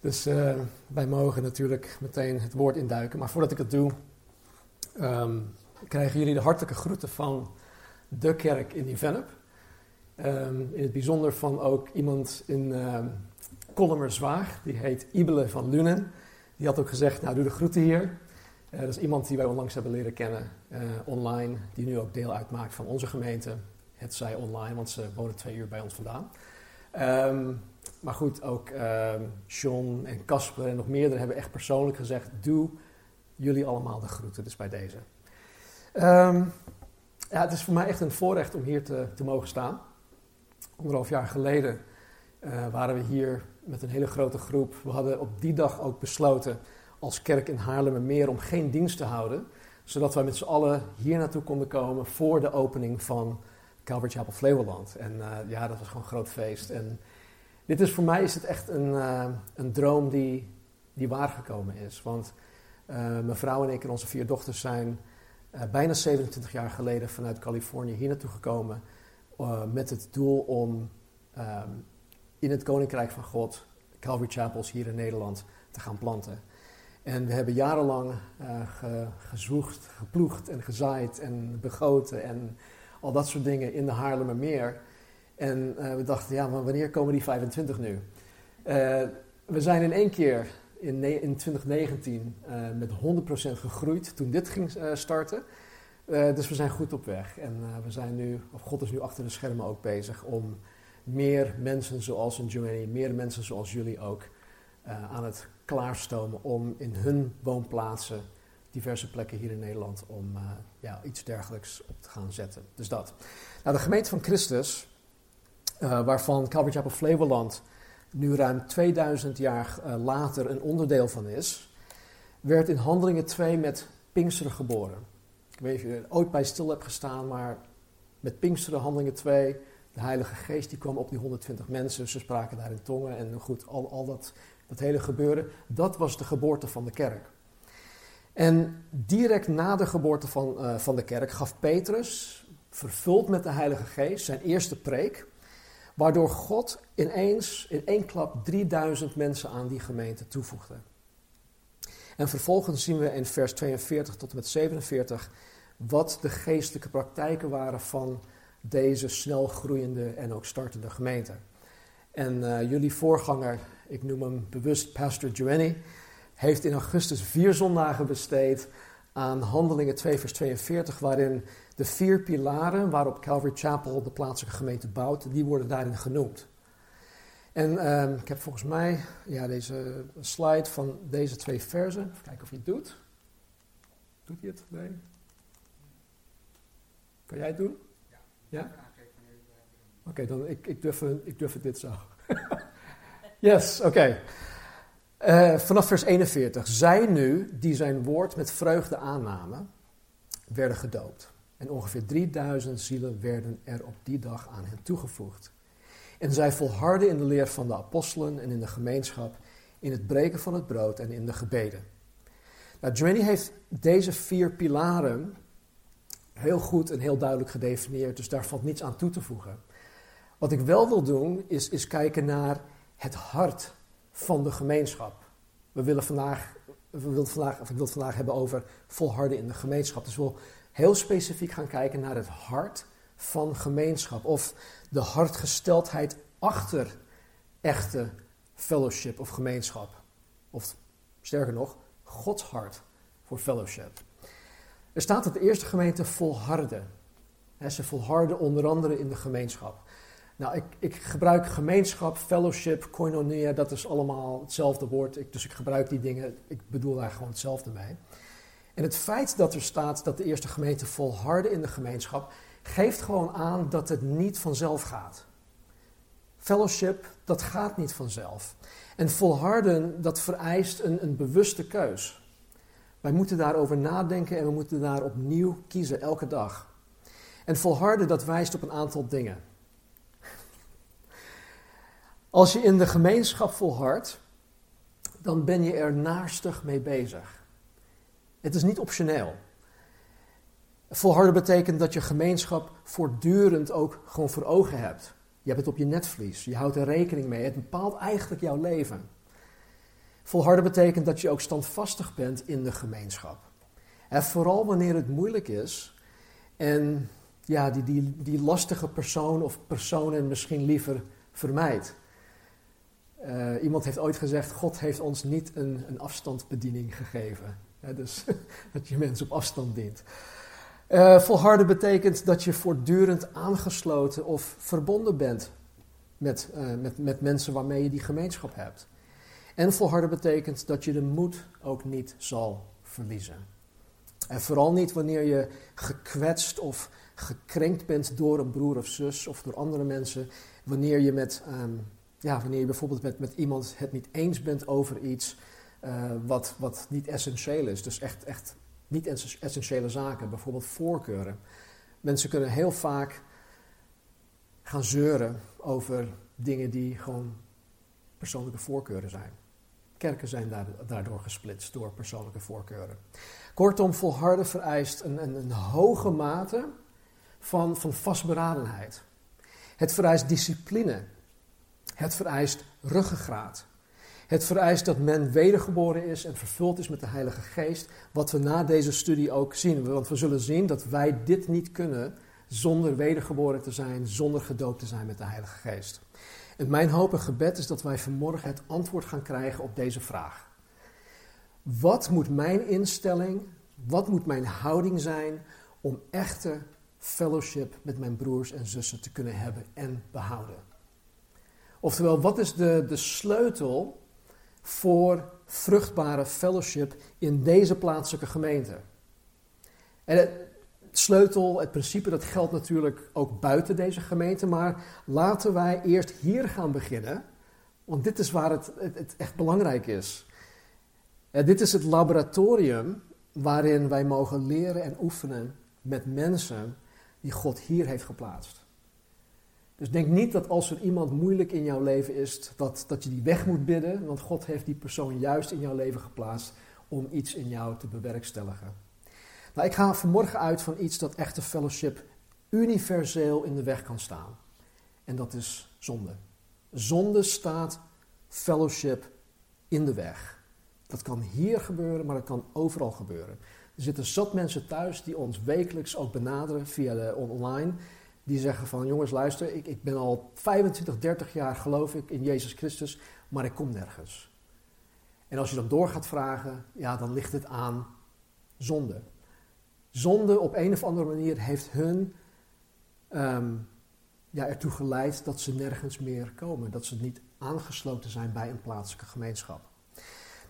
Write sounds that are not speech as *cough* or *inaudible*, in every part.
Dus uh, wij mogen natuurlijk meteen het woord induiken. Maar voordat ik dat doe, um, krijgen jullie de hartelijke groeten van de kerk in Nieuw-Vennep. Um, in het bijzonder van ook iemand in um, Kollemerzwaag, die heet Ibele van Lunen. Die had ook gezegd, nou doe de groeten hier. Uh, dat is iemand die wij onlangs hebben leren kennen uh, online, die nu ook deel uitmaakt van onze gemeente. Het zij online, want ze wonen twee uur bij ons vandaan. Um, maar goed, ook uh, John en Casper en nog meerdere hebben echt persoonlijk gezegd: Doe jullie allemaal de groeten, dus bij deze. Um, ja, het is voor mij echt een voorrecht om hier te, te mogen staan. Anderhalf jaar geleden uh, waren we hier met een hele grote groep. We hadden op die dag ook besloten als kerk in Haarlemmermeer om geen dienst te houden. Zodat wij met z'n allen hier naartoe konden komen voor de opening van Calvary Chapel Flevoland. En uh, ja, dat was gewoon een groot feest. En dit is voor mij is het echt een, uh, een droom die, die waargekomen is. Want uh, mijn vrouw en ik en onze vier dochters zijn uh, bijna 27 jaar geleden vanuit Californië hier naartoe gekomen. met het doel om um, in het Koninkrijk van God Calvary Chapels hier in Nederland te gaan planten. En we hebben jarenlang ge, geploegd en gezaaid en begoten en al dat soort dingen in de Haarlemmermeer. En uh, we dachten, ja, maar wanneer komen die 25 nu? Uh, we zijn in één keer in, in 2019 uh, met 100% gegroeid toen dit ging starten. dus we zijn goed op weg. En we zijn nu, of God is nu achter de schermen ook bezig om meer mensen zoals een Joanny, meer mensen zoals jullie ook, aan het klaarstomen om in hun woonplaatsen diverse plekken hier in Nederland om ja, iets dergelijks op te gaan zetten. Dus dat. Nou, de gemeente van Christus, uh, waarvan Calvary Chapel Flevoland nu ruim 2000 jaar uh, later een onderdeel van is, werd in Handelingen 2 met Pinksteren geboren. Ik weet niet of je er ooit bij stil hebt gestaan, maar met Pinksteren, Handelingen 2, de Heilige Geest die kwam op die 120 mensen, ze spraken daar in tongen en goed, al, al dat, dat hele gebeuren, dat was de geboorte van de kerk. En direct na de geboorte van, uh, van de kerk gaf Petrus, vervuld met de Heilige Geest, zijn eerste preek. Waardoor God ineens in één klap 3000 mensen aan die gemeente toevoegde. En vervolgens zien we in vers 42 tot en met 47 wat de geestelijke praktijken waren van deze snel groeiende en ook startende gemeente. En uh, jullie voorganger, ik noem hem bewust Pastor Joanny, heeft in augustus vier zondagen besteed aan Handelingen 2 vers 42, waarin de vier pilaren waarop Calvary Chapel de plaatselijke gemeente bouwt, die worden daarin genoemd. En uh, ik heb volgens mij ja, deze slide van deze twee versen. Even kijken of hij het doet. Doet hij het? Nee? Kan jij het doen? Ja? ja? Oké, okay, dan ik, ik, durf, ik durf het dit zo. *laughs* yes, oké. Okay. Uh, vanaf vers 41. Zij nu, die zijn woord met vreugde aannamen, werden gedoopt. En ongeveer 3000 zielen werden er op die dag aan hen toegevoegd. En zij volharden in de leer van de apostelen en in de gemeenschap, in het breken van het brood en in de gebeden. Nou, heeft deze vier pilaren heel goed en heel duidelijk gedefinieerd, dus daar valt niets aan toe te voegen. Wat ik wel wil doen, is, is kijken naar het hart van de gemeenschap. We willen vandaag, we vandaag, of ik wil het vandaag hebben over volharden in de gemeenschap. Dus we willen heel specifiek gaan kijken naar het hart van gemeenschap. Of de hartgesteldheid achter echte fellowship of gemeenschap. Of sterker nog, Gods hart voor fellowship. Er staat dat de eerste gemeente volharde. ze volharden onder andere in de gemeenschap. Nou, ik, ik, gebruik gemeenschap, fellowship, koinonia, dat is allemaal hetzelfde woord. Ik, dus ik gebruik die dingen, ik bedoel daar gewoon hetzelfde mee. En het feit dat er staat dat de eerste gemeente volharden in de gemeenschap, geeft gewoon aan dat het niet vanzelf gaat. fellowship, dat gaat niet vanzelf. En volharden, dat vereist een, een bewuste keus. Wij moeten daarover nadenken en we moeten daar opnieuw kiezen, elke dag. En volharden, dat wijst op een aantal dingen. Als je in de gemeenschap volhardt, dan ben je er naastig mee bezig. Het is niet optioneel. Volharden betekent dat je gemeenschap voortdurend ook gewoon voor ogen hebt. Je hebt het op je netvlies, je houdt er rekening mee. Het bepaalt eigenlijk jouw leven. Volharden betekent dat je ook standvastig bent in de gemeenschap. En vooral wanneer het moeilijk is en ja, die, die, die lastige persoon of personen misschien liever vermijdt. Uh, iemand heeft ooit gezegd: God heeft ons niet een, een afstandsbediening gegeven. Dus *laughs* dat je mensen op afstand dient. Uh, volharden betekent dat je voortdurend aangesloten of verbonden bent met, uh, met, met mensen waarmee je die gemeenschap hebt. En volharden betekent dat je de moed ook niet zal verliezen. En vooral niet wanneer je gekwetst of gekrenkt bent door een broer of zus of door andere mensen. Wanneer je, met, um, ja, wanneer je bijvoorbeeld met, met iemand het niet eens bent over iets uh, wat, wat niet essentieel is. Dus echt, echt niet essentiële zaken, bijvoorbeeld voorkeuren. Mensen kunnen heel vaak gaan zeuren over dingen die gewoon persoonlijke voorkeuren zijn. Kerken zijn daardoor gesplitst door persoonlijke voorkeuren. Kortom, volharden vereist een, een, een hoge mate van, van vastberadenheid. Het vereist discipline. Het vereist ruggengraat. Het vereist dat men wedergeboren is en vervuld is met de Heilige Geest, wat we na deze studie ook zien. Want we zullen zien dat wij dit niet kunnen zonder wedergeboren te zijn, zonder gedoopt te zijn met de Heilige Geest. En mijn hoop en gebed is dat wij vanmorgen het antwoord gaan krijgen op deze vraag. Wat moet mijn instelling, wat moet mijn houding zijn om echte fellowship met mijn broers en zussen te kunnen hebben en behouden? Oftewel, wat is de, de sleutel voor vruchtbare fellowship in deze plaatselijke gemeente. En het sleutel, het principe, dat geldt natuurlijk ook buiten deze gemeente, maar laten wij eerst hier gaan beginnen, want dit is waar het, het, echt belangrijk is. Dit is het laboratorium waarin wij mogen leren en oefenen met mensen die God hier heeft geplaatst. Dus denk niet dat als er iemand moeilijk in jouw leven is, dat, dat je die weg moet bidden, want God heeft die persoon juist in jouw leven geplaatst om iets in jou te bewerkstelligen. Nou, ik ga vanmorgen uit van iets dat echte fellowship universeel in de weg kan staan. En dat is zonde. Zonde staat fellowship in de weg. Dat kan hier gebeuren, maar dat kan overal gebeuren. Er zitten zat mensen thuis die ons wekelijks ook benaderen via de online die zeggen van jongens luister, ik, ik ben al 25, 30 jaar geloof ik in Jezus Christus, maar ik kom nergens. En als je dan door gaat vragen, ja, dan ligt het aan zonde. Zonde op een of andere manier heeft hun um, ja, ertoe geleid dat ze nergens meer komen. Dat ze niet aangesloten zijn bij een plaatselijke gemeenschap.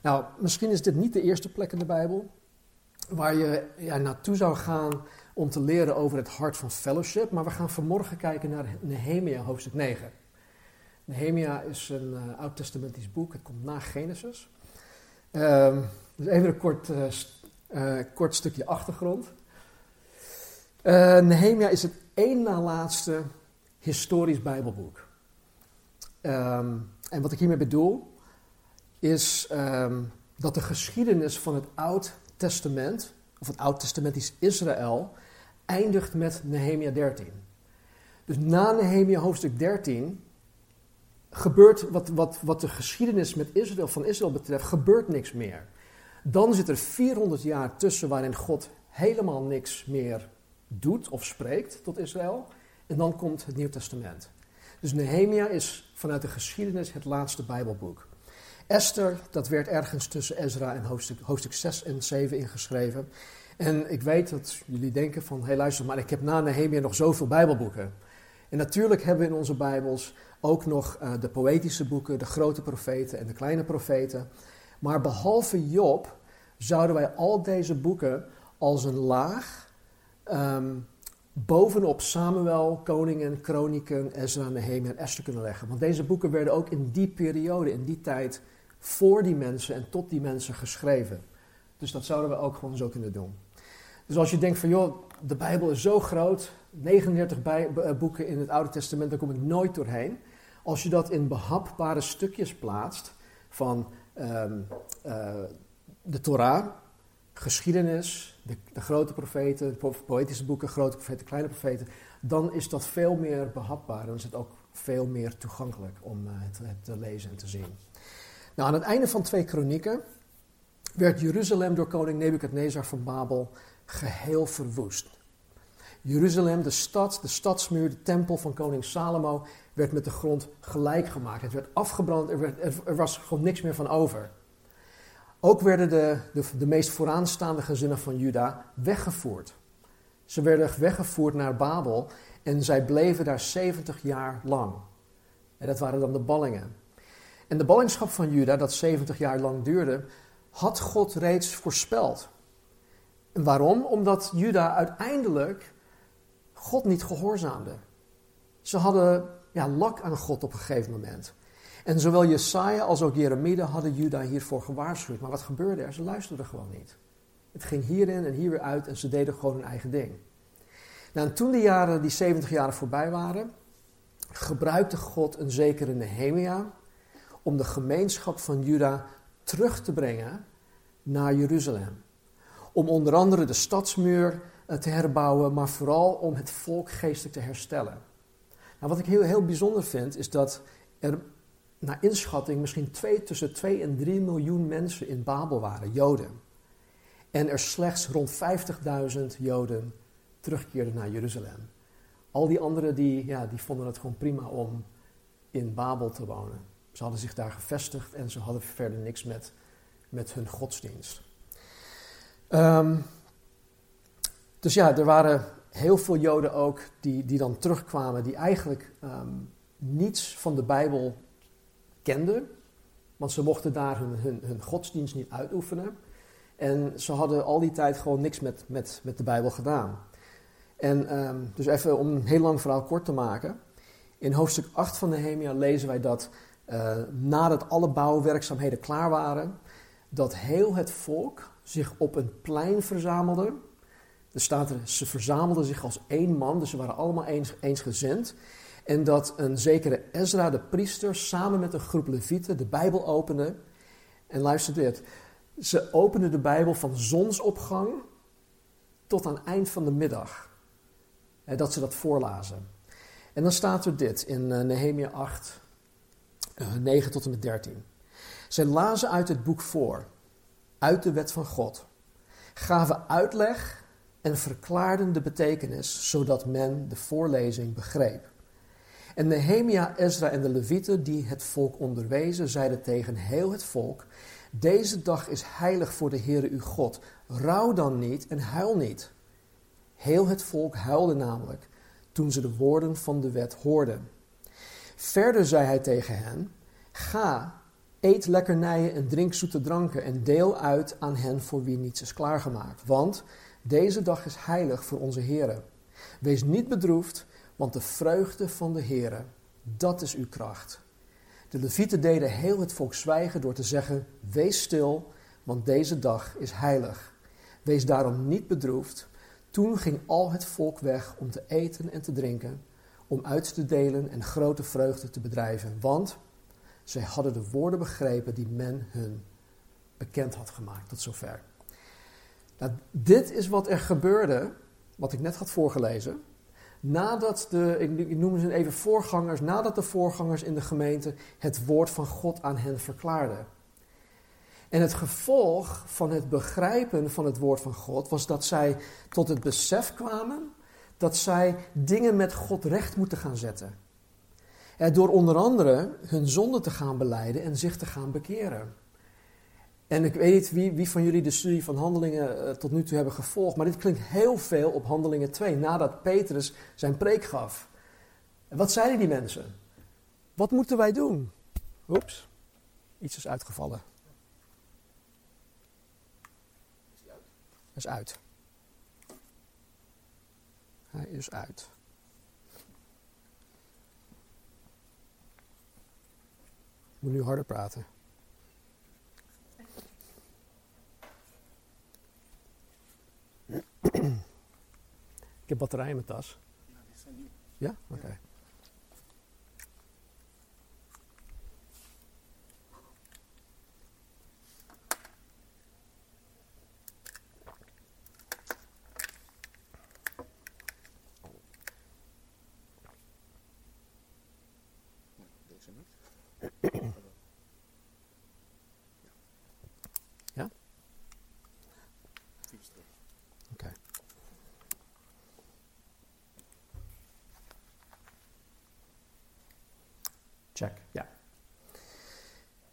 Nou, misschien is dit niet de eerste plek in de Bijbel waar je ja, naartoe zou gaan om te leren over het hart van fellowship. Maar we gaan vanmorgen kijken naar Nehemia hoofdstuk 9. Nehemia is een uh, oud-testamentisch boek, het komt na Genesis. Uh, dus even een kort, uh, uh, kort stukje achtergrond. Nehemia is het één na laatste historisch Bijbelboek. Um, en wat ik hiermee bedoel, is um, dat de geschiedenis van het Oud Testament, of het Oud-testamentisch Israël, eindigt met Nehemia 13. Dus na Nehemia hoofdstuk 13 gebeurt wat, wat, wat de geschiedenis met Israël, van Israël betreft, gebeurt niks meer. Dan zit er 400 jaar tussen waarin God helemaal niks meer doet of spreekt tot Israël. En dan komt het Nieuw Testament. Dus Nehemia is vanuit de geschiedenis het laatste Bijbelboek. Esther, dat werd ergens tussen Ezra en hoofdstuk, hoofdstuk 6 en 7 ingeschreven. En ik weet dat jullie denken van, hé hey, luister, maar ik heb na Nehemia nog zoveel bijbelboeken. En natuurlijk hebben we in onze bijbels ook nog uh, de poëtische boeken, de grote profeten en de kleine profeten. Maar behalve Job zouden wij al deze boeken als een laag um, bovenop Samuel, Koningen, Kroniken, Ezra, Nehemia en Esther kunnen leggen. Want deze boeken werden ook in die periode, in die tijd, voor die mensen en tot die mensen geschreven. Dus dat zouden we ook gewoon zo kunnen doen. Dus als je denkt van, joh, de Bijbel is zo groot, 39 bij, eh, boeken in het Oude Testament, daar kom ik nooit doorheen. Als je dat in behapbare stukjes plaatst van um, uh, de Torah, geschiedenis, de, grote profeten, de poëtische boeken, grote profeten, kleine profeten, dan is dat veel meer behapbaar. Dan is het ook veel meer toegankelijk om het, het, te lezen en te zien. Nou, aan het einde van twee kronieken werd Jeruzalem door koning Nebukadnezar van Babel geheel verwoest. Jeruzalem, de stad, de stadsmuur, de tempel van koning Salomo, werd met de grond gelijk gemaakt. Het werd afgebrand, er, er was gewoon niks meer van over. Ook werden de, de, de meest vooraanstaande gezinnen van Juda weggevoerd. Ze werden weggevoerd naar Babel en zij bleven daar 70 jaar lang. En dat waren dan de ballingen. En de ballingschap van Juda, dat 70 jaar lang duurde, had God reeds voorspeld. Waarom? Omdat Juda uiteindelijk God niet gehoorzaamde. Ze hadden ja, lak aan God op een gegeven moment. En zowel Jesaja als ook Jeremia hadden Juda hiervoor gewaarschuwd. Maar wat gebeurde er? Ze luisterden gewoon niet. Het ging hierin en hier weer uit en ze deden gewoon hun eigen ding. Nou, en toen de jaren, die 70 jaren voorbij waren, gebruikte God een zekere Nehemia om de gemeenschap van Juda terug te brengen naar Jeruzalem. Om onder andere de stadsmuur eh, te herbouwen, maar vooral om het volk geestelijk te herstellen. Nou, wat ik heel, heel bijzonder vind, is dat er naar inschatting misschien twee, tussen 2 en 3 miljoen mensen in Babel waren, Joden. En er slechts rond 50.000 Joden terugkeerden naar Jeruzalem. Al die anderen die, ja, die vonden het gewoon prima om in Babel te wonen. Ze hadden zich daar gevestigd en ze hadden verder niks met, met hun godsdienst. Um, dus ja, er waren heel veel Joden ook die, die dan terugkwamen, die eigenlijk um, niets van de Bijbel kenden. Want ze mochten daar hun, hun, hun, godsdienst niet uitoefenen. En ze hadden al die tijd gewoon niks met, met, met de Bijbel gedaan. En um, dus even om een heel lang verhaal kort te maken. In hoofdstuk 8 van Nehemia lezen wij dat uh, nadat alle bouwwerkzaamheden klaar waren, dat heel het volk zich op een plein verzamelde er staat er, ze verzamelden zich als één man, dus ze waren allemaal eens, eensgezind. En dat een zekere Ezra, de priester, samen met een groep levieten de Bijbel opende. En luister dit, ze openden de Bijbel van zonsopgang tot aan eind van de middag. dat ze dat voorlazen. En dan staat er dit in uh, Nehemia 8, uh, 9 tot en met 13. Zij lazen uit het boek voor, uit de wet van God, gaven uitleg en verklaarden de betekenis, zodat men de voorlezing begreep. En Nehemia, Ezra en de Levieten, die het volk onderwezen, zeiden tegen heel het volk: Deze dag is heilig voor de Heere uw God. Rouw dan niet en huil niet. Heel het volk huilde namelijk toen ze de woorden van de wet hoorden. Verder zei hij tegen hen: Ga, eet lekkernijen en drink zoete dranken en deel uit aan hen voor wie niets is klaargemaakt. Want deze dag is heilig voor onze Heer. Wees niet bedroefd, want de vreugde van de Heer, dat is uw kracht. De levieten deden heel het volk zwijgen door te zeggen: Wees stil, want deze dag is heilig. Wees daarom niet bedroefd. Toen ging al het volk weg om te eten en te drinken, om uit te delen en grote vreugde te bedrijven, want zij hadden de woorden begrepen die men hun bekend had gemaakt tot zover. Nou, dit is wat er gebeurde, wat ik net had voorgelezen. Nadat de, ik noem ze even voorgangers, nadat de voorgangers in de gemeente het woord van God aan hen verklaarden. En het gevolg van het begrijpen van het woord van God was dat zij tot het besef kwamen dat zij dingen met God recht moeten gaan zetten. Door onder andere hun zonde te gaan beleiden en zich te gaan bekeren. En ik weet niet wie, wie van jullie de studie van Handelingen uh, tot nu toe hebben gevolgd, maar dit klinkt heel veel op Handelingen 2, nadat Petrus zijn preek gaf. Wat zeiden die mensen? Wat moeten wij doen? Oeps, iets is uitgevallen. Is uit? Is uit. Hij is uit. Moet nu harder praten. Ik heb batterij in mijn tas. Ja? Oké. Ja? Oké. Check, ja.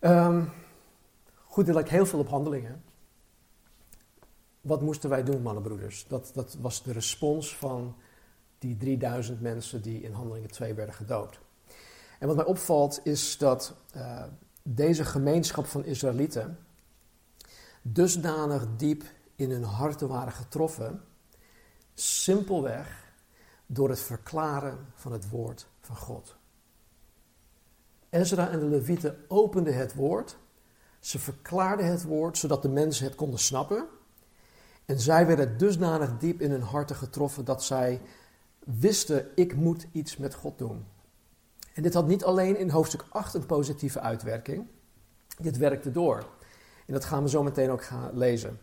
Ehm, goed, er lijkt heel veel op handelingen. Wat moesten wij doen, mannenbroeders? Dat, dat was de respons van die 3000 mensen die in Handelingen 2 werden gedoopt. En wat mij opvalt is dat uh, deze gemeenschap van Israëlieten dusdanig diep in hun harten waren getroffen, simpelweg door het verklaren van het woord van God. Ezra en de Levieten openden het woord, ze verklaarden het woord zodat de mensen het konden snappen. En zij werden dusdanig diep in hun harten getroffen dat zij wisten: ik moet iets met God doen. En dit had niet alleen in hoofdstuk 8 een positieve uitwerking, dit werkte door. En dat gaan we zo meteen ook gaan lezen.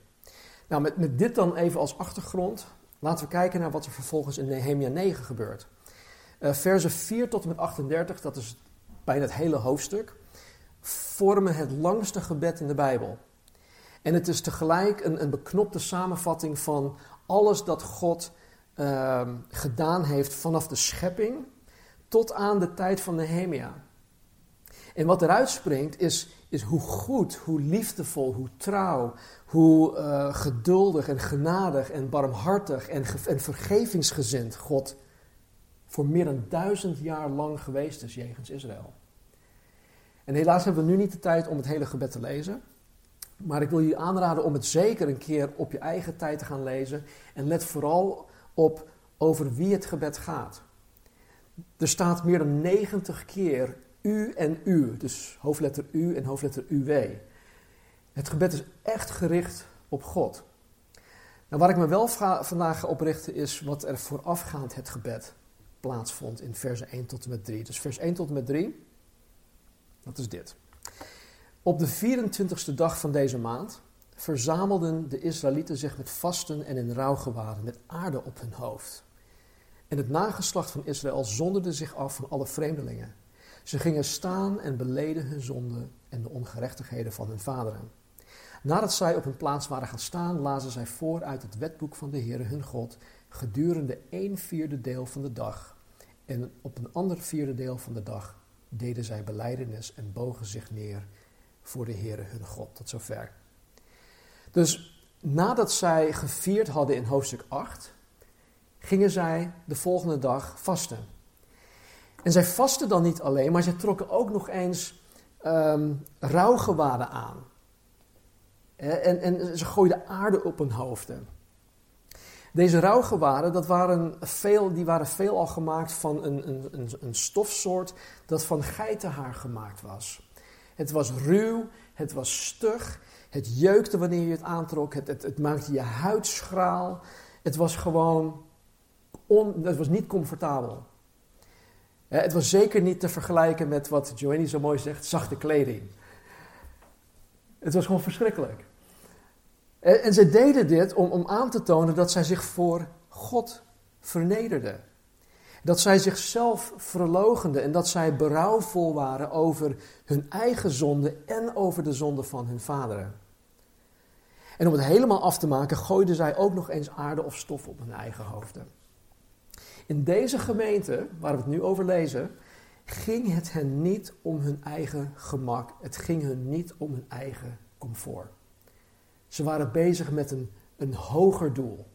Nou, met, met dit dan even als achtergrond, laten we kijken naar wat er vervolgens in Nehemia 9 gebeurt. Uh, versen 4 tot en met 38, dat is bijna het hele hoofdstuk, vormen het langste gebed in de Bijbel. En het is tegelijk een, een beknopte samenvatting van alles dat God uh, gedaan heeft vanaf de schepping tot aan de tijd van Nehemia. En wat eruit springt is, is hoe goed, hoe liefdevol, hoe trouw, hoe uh, geduldig en genadig en barmhartig en, en vergevingsgezind God voor meer dan duizend jaar lang geweest is jegens Israël. En helaas hebben we nu niet de tijd om het hele gebed te lezen. Maar ik wil je aanraden om het zeker een keer op je eigen tijd te gaan lezen. En let vooral op over wie het gebed gaat. Er staat meer dan 90 keer u en u, dus hoofdletter U en hoofdletter UW. Het gebed is echt gericht op God. Nou, waar ik me wel vandaag op is wat er voorafgaand het gebed plaatsvond in versen 1 tot en met 3. Dus vers 1 tot en met 3, dat is dit. Op de 24ste dag van deze maand verzamelden de Israëlieten zich met vasten en in rouwgewaden, met aarde op hun hoofd. En het nageslacht van Israël zonderde zich af van alle vreemdelingen. Ze gingen staan en beleden hun zonden en de ongerechtigheden van hun vaderen. Nadat zij op hun plaats waren gaan staan, lazen zij voor uit het wetboek van de Heere hun God gedurende een vierde deel van de dag. En op een ander vierde deel van de dag deden zij beleidenis en bogen zich neer voor de Heere hun God. Tot zover. Dus nadat zij gevierd hadden in hoofdstuk 8, gingen zij de volgende dag vasten. En zij vasten dan niet alleen, maar zij trokken ook nog eens um, rouwgewaden aan. En, en ze gooiden aarde op hun hoofden. Deze rouwgewaden, dat waren veel, die waren veelal gemaakt van een, een, een, stofsoort dat van geitenhaar gemaakt was. Het was ruw, het was stug, het jeukte wanneer je het aantrok, het, het, het maakte je huid schraal. Het was gewoon, on, het was niet comfortabel. Het was zeker niet te vergelijken met wat Joanny zo mooi zegt, zachte kleding. Het was gewoon verschrikkelijk. En, ze deden dit om, om aan te tonen dat zij zich voor God vernederden. Dat zij zichzelf verlogenden en dat zij berouwvol waren over hun eigen zonde en over de zonde van hun vaderen. En om het helemaal af te maken, gooiden zij ook nog eens aarde of stof op hun eigen hoofden. In deze gemeente, waar we het nu over lezen, ging het hen niet om hun eigen gemak. Het ging hen niet om hun eigen comfort. Ze waren bezig met een, een hoger doel.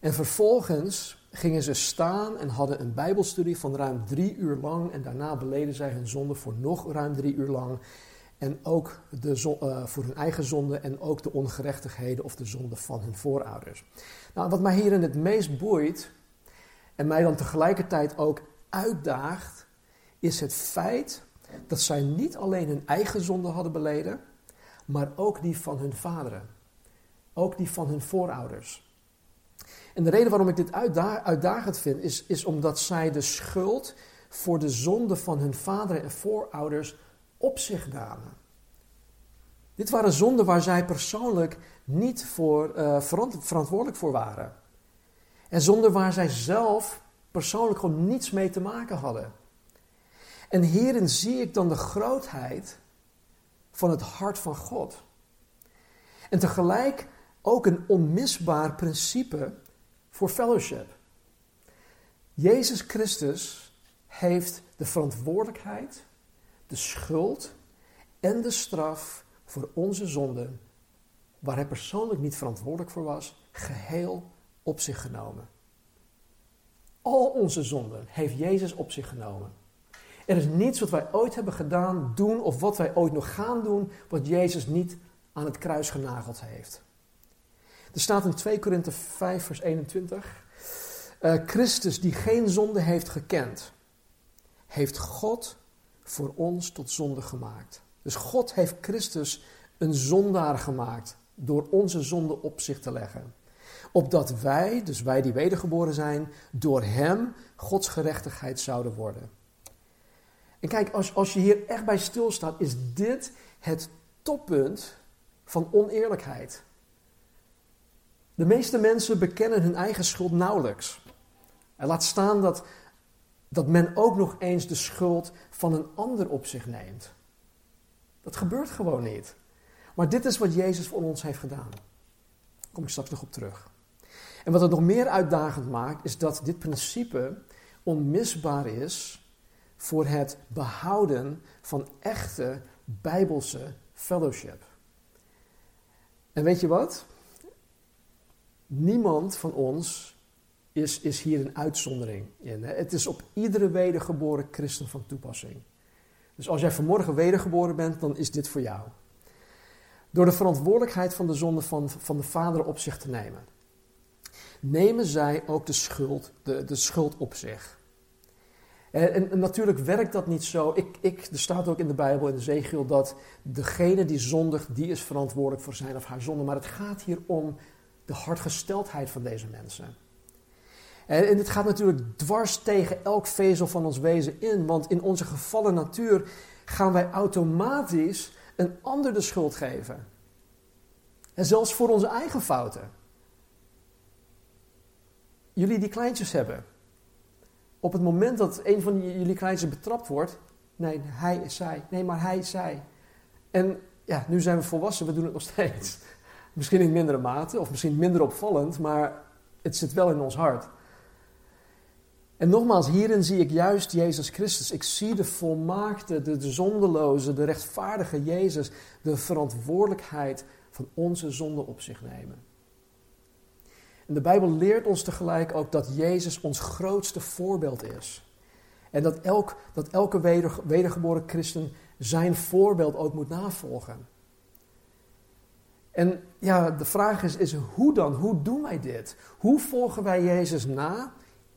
En vervolgens gingen ze staan en hadden een Bijbelstudie van ruim drie uur lang. En daarna beleden zij hun zonde voor nog ruim drie uur lang. En ook de, uh, voor hun eigen zonde en ook de ongerechtigheden of de zonde van hun voorouders. Nou, wat mij hierin het meest boeit, en mij dan tegelijkertijd ook uitdaagt, is het feit dat zij niet alleen hun eigen zonde hadden beleden, maar ook die van hun vaderen. Ook die van hun voorouders. En de reden waarom ik dit uitdagend vind, is, is omdat zij de schuld voor de zonde van hun vaderen en voorouders op zich namen. Dit waren zonden waar zij persoonlijk niet voor, uh, verantwoordelijk voor waren. En zonden waar zij zelf persoonlijk gewoon niets mee te maken hadden. En hierin zie ik dan de grootheid van het hart van God. En tegelijk ook een onmisbaar principe voor fellowship. Jezus Christus heeft de verantwoordelijkheid, de schuld en de straf voor onze zonden, waar hij persoonlijk niet verantwoordelijk voor was, geheel op zich genomen. Al onze zonden heeft Jezus op zich genomen. Er is niets wat wij ooit hebben gedaan, doen of wat wij ooit nog gaan doen, wat Jezus niet aan het kruis genageld heeft. Er staat in 2 Korinthe 5, vers 21. Uh, eh, Christus, die geen zonde heeft gekend, heeft God voor ons tot zonde gemaakt. Dus God heeft Christus een zondaar gemaakt door onze zonde op zich te leggen. Opdat wij, dus wij die wedergeboren zijn, door Hem Gods gerechtigheid zouden worden. En kijk, als, als je hier echt bij stilstaat, is dit het toppunt van oneerlijkheid. De meeste mensen bekennen hun eigen schuld nauwelijks. En laat staan dat, dat men ook nog eens de schuld van een ander op zich neemt. Dat gebeurt gewoon niet. Maar dit is wat Jezus voor ons heeft gedaan. Daar kom ik straks nog op terug. En wat het nog meer uitdagend maakt, is dat dit principe onmisbaar is voor het behouden van echte bijbelse fellowship. En weet je wat? Niemand van ons is, is hier een uitzondering in. Het is op iedere wedergeboren christen van toepassing. Dus als jij vanmorgen wedergeboren bent, dan is dit voor jou. Door de verantwoordelijkheid van de zonde van, van de vader op zich te nemen, nemen zij ook de schuld, de, de schuld op zich. En, natuurlijk werkt dat niet zo. Ik, ik, er staat ook in de Bijbel, in de Zegel, dat degene die zondigt, die is verantwoordelijk voor zijn of haar zonde. Maar het gaat hier om de hartgesteldheid van deze mensen. En, en dit gaat natuurlijk dwars tegen elk vezel van ons wezen in, want in onze gevallen natuur gaan wij automatisch een ander de schuld geven. En zelfs voor onze eigen fouten. Jullie die kleintjes hebben. Op het moment dat een van jullie kleintjes betrapt wordt, nee, hij is zij. Nee, maar hij is zij. En ja, nu zijn we volwassen, we doen het nog steeds. *laughs* Misschien in mindere mate, of misschien minder opvallend, maar het zit wel in ons hart. En nogmaals, hierin zie ik juist Jezus Christus. Ik zie de volmaakte, de, de zondeloze, de rechtvaardige Jezus de verantwoordelijkheid van onze zonde op zich nemen. En de Bijbel leert ons tegelijk ook dat Jezus ons grootste voorbeeld is. En dat, elk, dat elke wedergeboren christen zijn voorbeeld ook moet navolgen. En ja, de vraag is, is hoe dan? Hoe doen wij dit? Hoe volgen wij Jezus na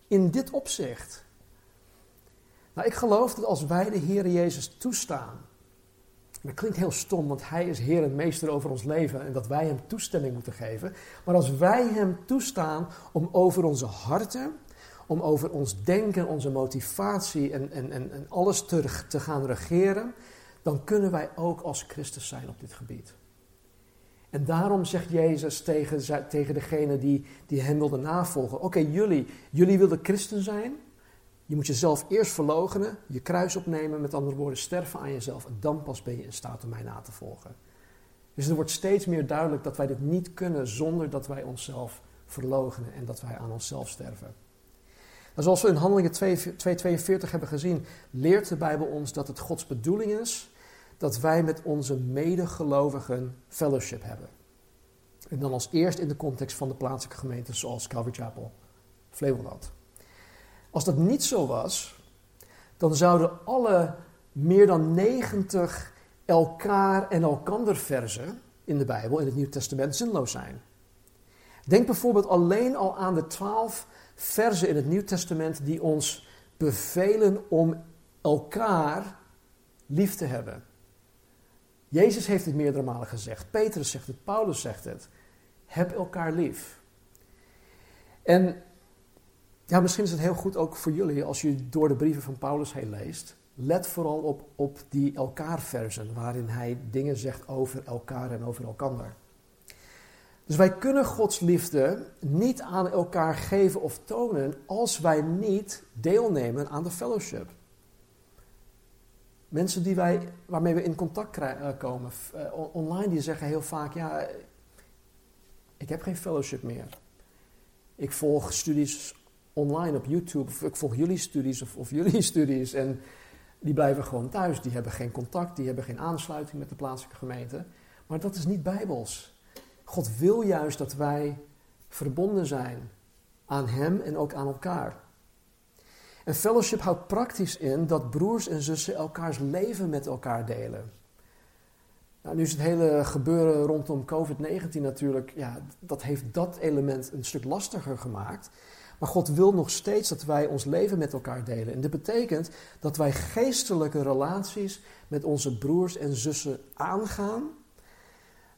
in dit opzicht? Nou, ik geloof dat als wij de Heer Jezus toestaan, dat klinkt heel stom, want Hij is Heer en Meester over ons leven en dat wij Hem toestemming moeten geven. Maar als wij Hem toestaan om over onze harten, om over ons denken, onze motivatie en, en, en, alles te, te gaan regeren, dan kunnen wij ook als Christus zijn op dit gebied. En daarom zegt Jezus tegen, tegen degene die, die hem wilden navolgen: Oké, jullie, jullie wilden christen zijn. Je moet jezelf eerst verloochenen, je kruis opnemen, met andere woorden, sterven aan jezelf. En dan pas ben je in staat om mij na te volgen. Dus er wordt steeds meer duidelijk dat wij dit niet kunnen zonder dat wij onszelf verloochenen en dat wij aan onszelf sterven. Nou, zoals we in Handelingen 2:42 hebben gezien, leert de Bijbel ons dat het Gods bedoeling is dat wij met onze medegelovigen fellowship hebben. En dan als eerst in de context van de plaatselijke gemeenten zoals Calvary Chapel, Flevoland. Als dat niet zo was, dan zouden alle meer dan 90 elkaar en elkander versen in de Bijbel, in het Nieuw Testament, zinloos zijn. Denk bijvoorbeeld alleen al aan de twaalf verzen in het Nieuw Testament die ons bevelen om elkaar lief te hebben. Jezus heeft het meerdere malen gezegd. Petrus zegt het, Paulus zegt het. Heb elkaar lief. En ja, misschien is het heel goed ook voor jullie als je door de brieven van Paulus heen leest. Let vooral op, op die elkaar versen, waarin hij dingen zegt over elkaar en over elkander. Dus wij kunnen Gods liefde niet aan elkaar geven of tonen als wij niet deelnemen aan de fellowship. Mensen die wij, waarmee we in contact eh, komen uh, online, die zeggen heel vaak, ja, ik heb geen fellowship meer. Ik volg studies online op YouTube, of ik volg jullie studies of, of jullie *laughs* studies. En die blijven gewoon thuis. Die hebben geen contact, die hebben geen aansluiting met de plaatselijke gemeente. Maar dat is niet bijbels. God wil juist dat wij verbonden zijn aan Hem en ook aan elkaar. En fellowship houdt praktisch in dat broers en zussen elkaars leven met elkaar delen. Nou, nu is het hele gebeuren rondom COVID-19 natuurlijk, ja, dat heeft dat element een stuk lastiger gemaakt. Maar God wil nog steeds dat wij ons leven met elkaar delen. En dit betekent dat wij geestelijke relaties met onze broers en zussen aangaan.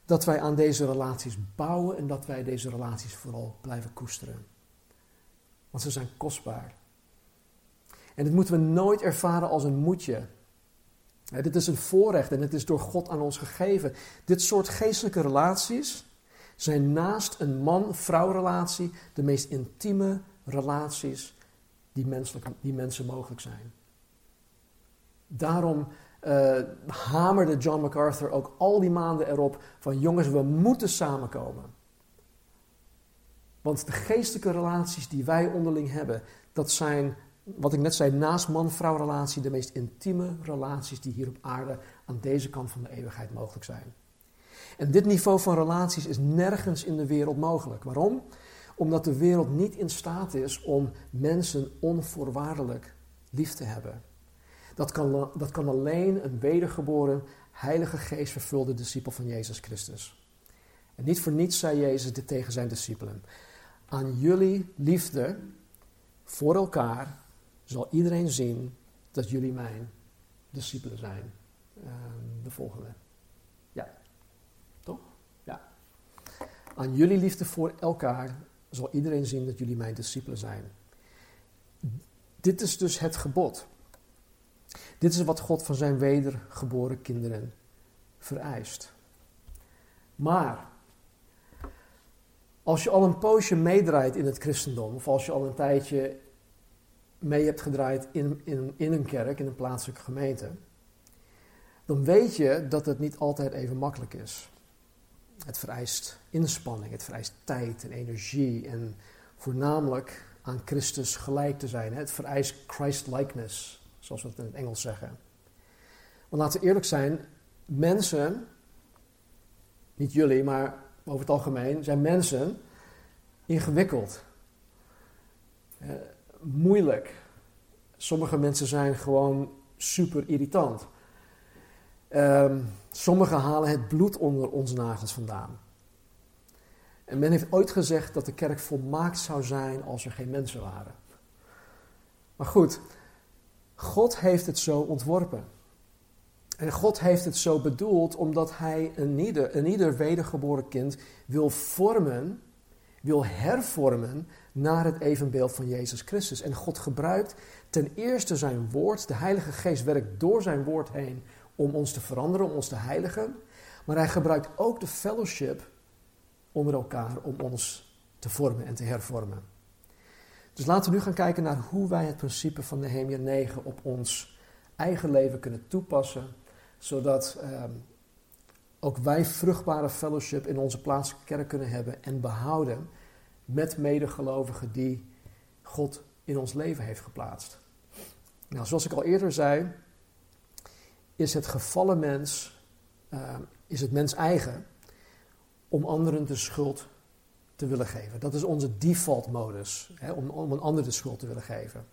Dat wij aan deze relaties bouwen en dat wij deze relaties vooral blijven koesteren. Want ze zijn kostbaar. En dit moeten we nooit ervaren als een moedje. dit is een voorrecht en het is door God aan ons gegeven. Dit soort geestelijke relaties zijn naast een man-vrouw relatie de meest intieme relaties die, menselijk, die mensen mogelijk zijn. Daarom uh, hamerde John MacArthur ook al die maanden erop van jongens, we moeten samenkomen. Want de geestelijke relaties die wij onderling hebben, dat zijn, wat ik net zei, naast man-vrouw relatie, de meest intieme relaties die hier op aarde aan deze kant van de eeuwigheid mogelijk zijn. En dit niveau van relaties is nergens in de wereld mogelijk. Waarom? Omdat de wereld niet in staat is om mensen onvoorwaardelijk lief te hebben. Dat kan, dat kan alleen een wedergeboren, heilige geest vervulde discipel van Jezus Christus. En niet voor niets zei Jezus dit tegen zijn discipelen. Aan jullie liefde voor elkaar zal iedereen zien dat jullie mijn discipelen zijn. Ehm, de volgende. Ja, toch? Ja. Aan jullie liefde voor elkaar zal iedereen zien dat jullie mijn discipelen zijn. Dit is dus het gebod. Dit is wat God van zijn wedergeboren kinderen vereist. Maar als je al een poosje meedraait in het christendom, of als je al een tijdje mee hebt gedraaid in, in, in een kerk, in een plaatselijke gemeente, dan weet je dat het niet altijd even makkelijk is. Het vereist inspanning, het vereist tijd en energie en voornamelijk aan Christus gelijk te zijn. Het vereist Christ-likeness, zoals we het in het Engels zeggen. Want laten we eerlijk zijn, mensen, niet jullie, maar over het algemeen, zijn mensen ingewikkeld. Eh, moeilijk. Sommige mensen zijn gewoon super irritant. Um, sommigen halen het bloed onder onze nagels vandaan. En men heeft ooit gezegd dat de kerk volmaakt zou zijn als er geen mensen waren. Maar goed, God heeft het zo ontworpen. En God heeft het zo bedoeld omdat Hij een ieder, een ieder wedergeboren kind wil vormen, wil hervormen naar het evenbeeld van Jezus Christus. En God gebruikt ten eerste zijn woord, de Heilige Geest werkt door zijn woord heen om ons te veranderen, om ons te heiligen. Maar hij gebruikt ook de fellowship onder elkaar om ons te vormen en te hervormen. Dus laten we nu gaan kijken naar hoe wij het principe van Nehemia 9 op ons eigen leven kunnen toepassen, zodat ehm, ook wij vruchtbare fellowship in onze plaatselijke kerk kunnen hebben en behouden met medegelovigen die God in ons leven heeft geplaatst. Nou, zoals ik al eerder zei, is het gevallen mens, uh, is het mens eigen om anderen de schuld te willen geven. Dat is onze default modus, hè, om, om een ander de schuld te willen geven.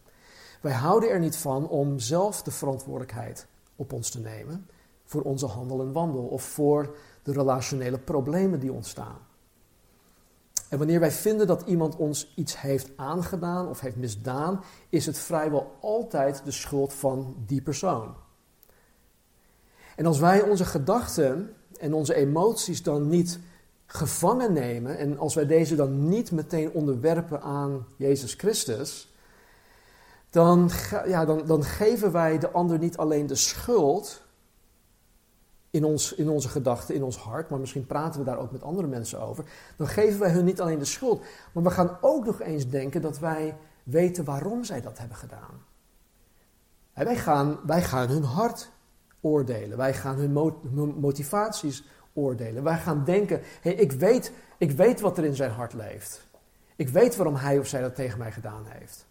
Wij houden er niet van om zelf de verantwoordelijkheid op ons te nemen voor onze handel en wandel of voor de relationele problemen die ontstaan. En wanneer wij vinden dat iemand ons iets heeft aangedaan of heeft misdaan, is het vrijwel altijd de schuld van die persoon. En als wij onze gedachten en onze emoties dan niet gevangen nemen en als wij deze dan niet meteen onderwerpen aan Jezus Christus, dan, ja, dan, dan geven wij de ander niet alleen de schuld in, ons, in onze gedachten, in ons hart, maar misschien praten we daar ook met andere mensen over. Dan geven wij hun niet alleen de schuld, maar we gaan ook nog eens denken dat wij weten waarom zij dat hebben gedaan. wij, gaan, wij gaan hun hart oordelen, wij gaan hun motivaties oordelen. Wij gaan denken, hey, ik, weet, ik weet wat er in zijn hart leeft. Ik weet waarom hij of zij dat tegen mij gedaan heeft.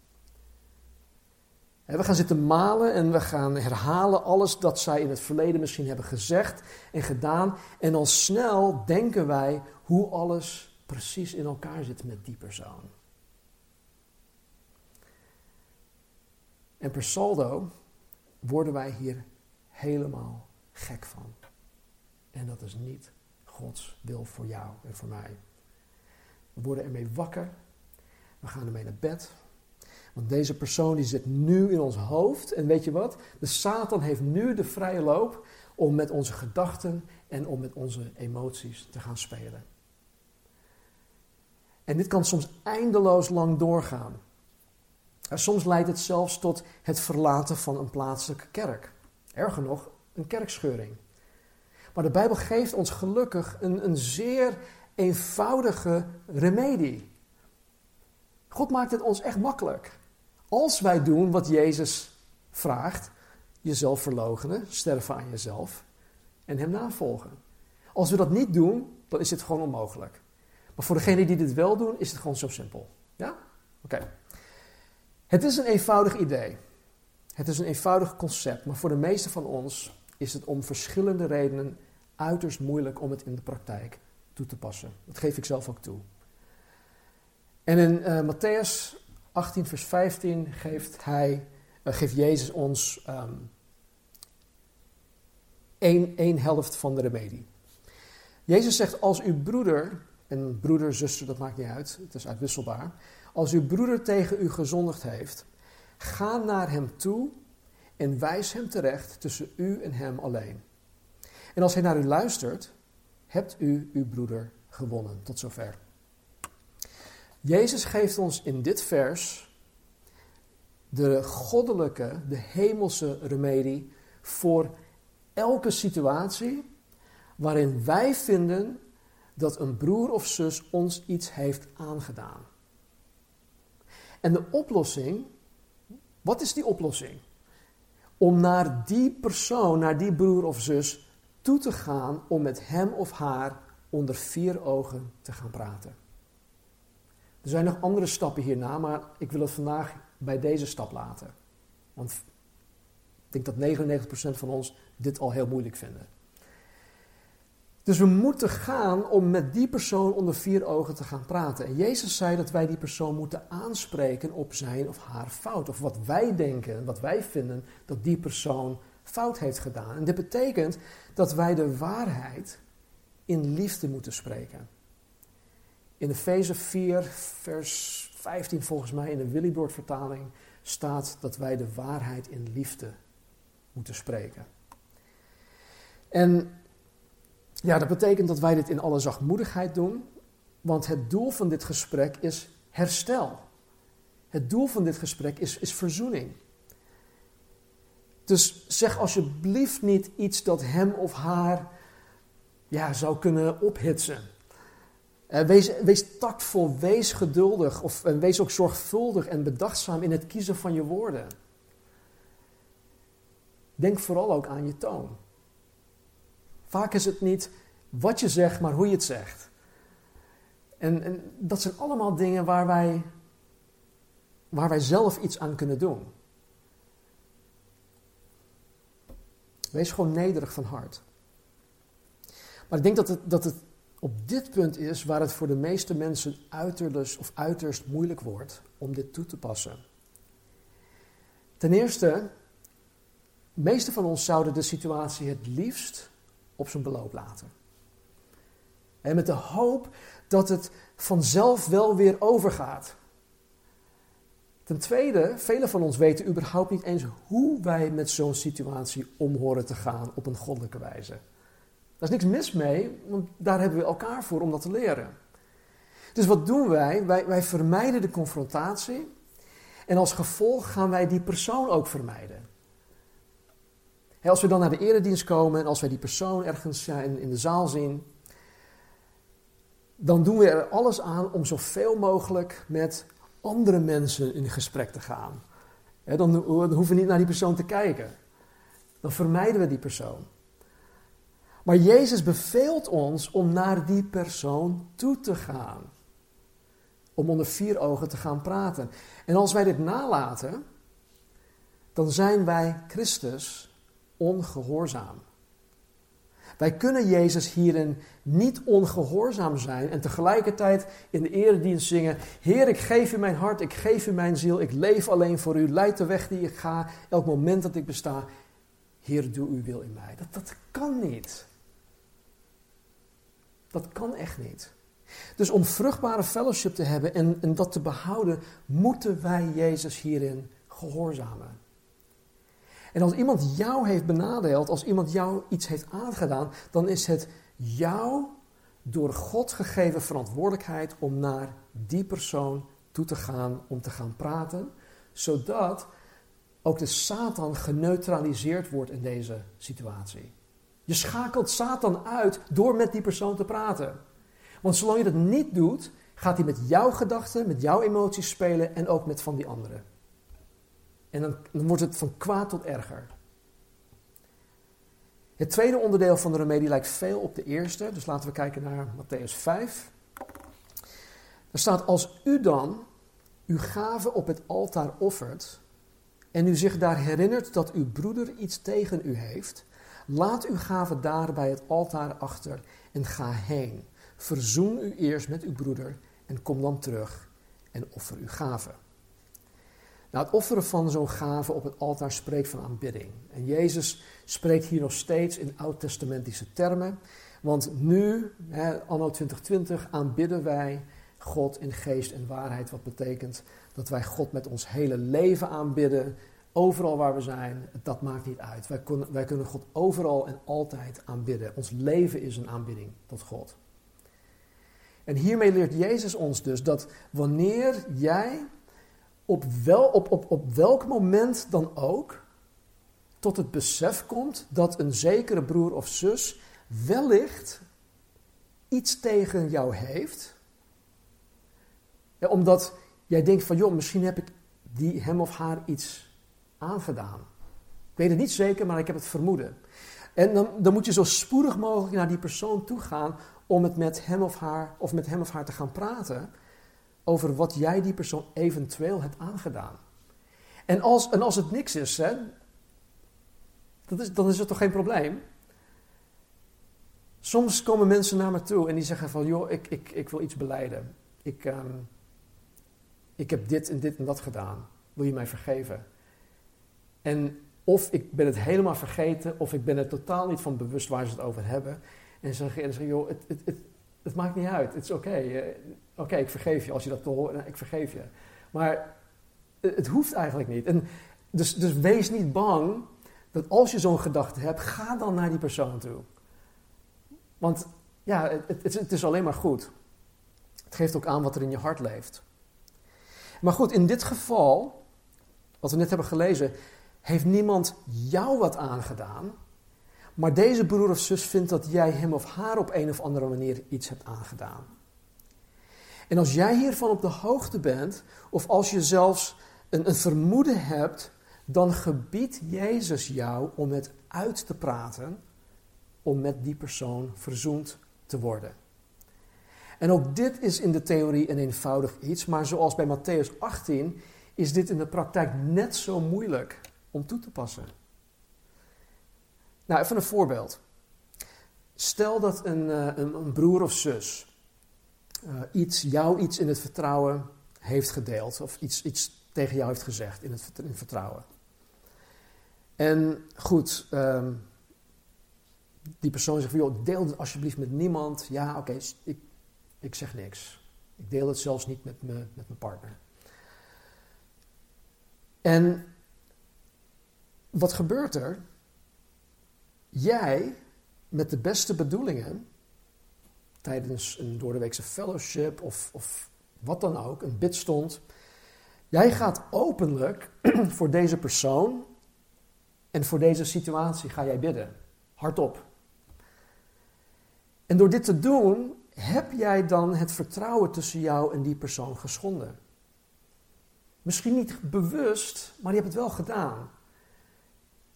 We gaan zitten malen en we gaan herhalen alles dat zij in het verleden misschien hebben gezegd en gedaan. En al snel denken wij hoe alles precies in elkaar zit met die persoon. En per saldo worden wij hier helemaal gek van. En dat is niet Gods wil voor jou en voor mij. We worden ermee wakker. We gaan ermee naar bed. Want deze persoon die zit nu in ons hoofd. En weet je wat? De Satan heeft nu de vrije loop om met onze gedachten en om met onze emoties te gaan spelen. En dit kan soms eindeloos lang doorgaan. En soms leidt het zelfs tot het verlaten van een plaatselijke kerk. Erger nog, een kerkscheuring. Maar de Bijbel geeft ons gelukkig een, een zeer eenvoudige remedie. God maakt het ons echt makkelijk. Als wij doen wat Jezus vraagt, jezelf verloochenen, sterven aan jezelf en Hem navolgen. Als we dat niet doen, dan is dit gewoon onmogelijk. Maar voor degenen die dit wel doen, is het gewoon zo simpel. Ja? Oké. Het is een eenvoudig idee. Het is een eenvoudig concept, maar voor de meeste van ons is het om verschillende redenen uiterst moeilijk om het in de praktijk toe te passen. Dat geef ik zelf ook toe. En in uh, Matthäus 18, vers 15 geeft, hij, uh, geeft Jezus ons um, één, één helft van de remedie. Jezus zegt, als uw broeder, en broeder, zuster, dat maakt niet uit, het is uitwisselbaar. Als uw broeder tegen u gezondigd heeft, ga naar hem toe en wijs hem terecht tussen u en hem alleen. En als hij naar u luistert, hebt u uw broeder gewonnen. Tot zover. Jezus geeft ons in dit vers de goddelijke, de hemelse remedie voor elke situatie waarin wij vinden dat een broer of zus ons iets heeft aangedaan. En de oplossing, wat is die oplossing? Om naar die persoon, naar die broer of zus toe te gaan om met hem of haar onder vier ogen te gaan praten. Er zijn nog andere stappen hierna, maar ik wil het vandaag bij deze stap laten. Want ik denk dat 99% van ons dit al heel moeilijk vinden. Dus we moeten gaan om met die persoon onder vier ogen te gaan praten. En Jezus zei dat wij die persoon moeten aanspreken op zijn of haar fout. Of wat wij denken, wat wij vinden dat die persoon fout heeft gedaan. En dit betekent dat wij de waarheid in liefde moeten spreken. In Efeze 4, vers 15 volgens mij, in de Willybord vertaling, staat dat wij de waarheid in liefde moeten spreken. En ja, dat betekent dat wij dit in alle zachtmoedigheid doen, want het doel van dit gesprek is herstel. Het doel van dit gesprek is, is verzoening. Dus zeg alsjeblieft niet iets dat hem of haar ja, zou kunnen ophitsen. Uh, wees, wees tactvol, wees geduldig of, wees ook zorgvuldig en bedachtzaam in het kiezen van je woorden. Denk vooral ook aan je toon. Vaak is het niet wat je zegt, maar hoe je het zegt. En, en dat zijn allemaal dingen waar wij, waar wij zelf iets aan kunnen doen. Wees gewoon nederig van hart. Maar ik denk dat het, dat het op dit punt is waar het voor de meeste mensen uiterst of uiterst moeilijk wordt om dit toe te passen. Ten eerste, de meeste van ons zouden de situatie het liefst op zijn beloop laten. En met de hoop dat het vanzelf wel weer overgaat. Ten tweede, velen van ons weten überhaupt niet eens hoe wij met zo'n situatie om horen te gaan op een goddelijke wijze. Daar is niks mis mee, want daar hebben we elkaar voor om dat te leren. Dus wat doen wij? Wij, wij vermijden de confrontatie en als gevolg gaan wij die persoon ook vermijden. als we dan naar de eredienst komen en als wij die persoon ergens in, in de zaal zien, dan doen we er alles aan om zoveel mogelijk met andere mensen in gesprek te gaan. dan, hoeven we niet naar die persoon te kijken. Dan vermijden we die persoon. Maar Jezus beveelt ons om naar die persoon toe te gaan. Om onder vier ogen te gaan praten. En als wij dit nalaten, dan zijn wij Christus ongehoorzaam. Wij kunnen Jezus hierin niet ongehoorzaam zijn en tegelijkertijd in de eredienst zingen: Heer, ik geef u mijn hart, ik geef u mijn ziel, ik leef alleen voor u, leid de weg die ik ga, elk moment dat ik besta. Heer, doe uw wil in mij. Dat, dat kan niet. Dat kan echt niet. Dus om vruchtbare fellowship te hebben en, en dat te behouden, moeten wij Jezus hierin gehoorzamen. En als iemand jou heeft benadeeld, als iemand jou iets heeft aangedaan, dan is het jouw door God gegeven verantwoordelijkheid om naar die persoon toe te gaan, om te gaan praten, zodat ook de Satan geneutraliseerd wordt in deze situatie. Je schakelt Satan uit door met die persoon te praten. Want zolang je dat niet doet, gaat hij met jouw gedachten, met jouw emoties spelen en ook met van die anderen. En dan, wordt het van kwaad tot erger. Het tweede onderdeel van de remedie lijkt veel op de eerste. Dus laten we kijken naar Matthäus 5. Er staat: Als u dan uw gave op het altaar offert. en u zich daar herinnert dat uw broeder iets tegen u heeft. laat uw gave daar bij het altaar achter en ga heen. Verzoen u eerst met uw broeder en kom dan terug en offer uw gave. Nou, het offeren van zo'n gave op het altaar spreekt van aanbidding. En Jezus spreekt hier nog steeds in oud-testamentische termen. Want nu, hè, anno 2020, aanbidden wij God in geest en waarheid. Wat betekent dat wij God met ons hele leven aanbidden. Overal waar we zijn, dat maakt niet uit. Wij kunnen, wij kunnen God overal en altijd aanbidden. Ons leven is een aanbidding tot God. En hiermee leert Jezus ons dus dat wanneer jij op, wel, op, op, op welk moment dan ook tot het besef komt dat een zekere broer of zus wellicht iets tegen jou heeft. Omdat jij denkt van, joh, misschien heb ik die, hem of haar iets aangedaan. Ik weet het niet zeker, maar ik heb het vermoeden. En dan, dan moet je zo spoedig mogelijk naar die persoon toe gaan om het met hem of haar of met hem of haar te gaan praten over wat jij die persoon eventueel hebt aangedaan. En als, en als het niks is, hè, dat is, dan is het toch geen probleem? Soms komen mensen naar me toe en die zeggen van, joh, ik, ik, ik wil iets beleiden. Ik, ehm, ik heb dit en dit en dat gedaan. Wil je mij vergeven? En of ik ben het helemaal vergeten, of ik ben er totaal niet van bewust waar ze het over hebben. En ze zeggen, joh, het, het, het, het maakt niet uit, het is oké. Eh, oké, ik vergeef je als je dat horen, ik vergeef je. Maar het hoeft eigenlijk niet. En dus, dus wees niet bang dat als je zo'n gedachte hebt, ga dan naar die persoon toe. Want ja, het, het is alleen maar goed. Het geeft ook aan wat er in je hart leeft. Maar goed, in dit geval, wat we net hebben gelezen, heeft niemand jou wat aangedaan. Maar deze broer of zus vindt dat jij hem of haar op een of andere manier iets hebt aangedaan. En als jij hiervan op de hoogte bent, of als je zelfs een, een vermoeden hebt, dan gebiedt Jezus jou om het uit te praten, om met die persoon verzoend te worden. En ook dit is in de theorie een eenvoudig iets, maar zoals bij Matthäus 18 is dit in de praktijk net zo moeilijk om toe te passen. Nou, even een voorbeeld. Stel dat een, eh, een, een broer of zus uh, iets, jou iets in het vertrouwen heeft gedeeld, of iets, iets tegen jou heeft gezegd in het, in vertrouwen. En goed, um, die persoon zegt, joh, deel het alsjeblieft met niemand. Ja, oké, ik, ik zeg niks. Ik deel het zelfs niet met, me, met mijn partner. En wat gebeurt er? Jij, met de beste bedoelingen, tijdens een doordeweekse fellowship of, of wat dan ook, een bidstond. Jij gaat openlijk *clears throat* voor deze persoon en voor deze situatie ga jij bidden. Hardop. En door dit te doen, heb jij dan het vertrouwen tussen jou en die persoon geschonden. Misschien niet bewust, maar je hebt het wel gedaan.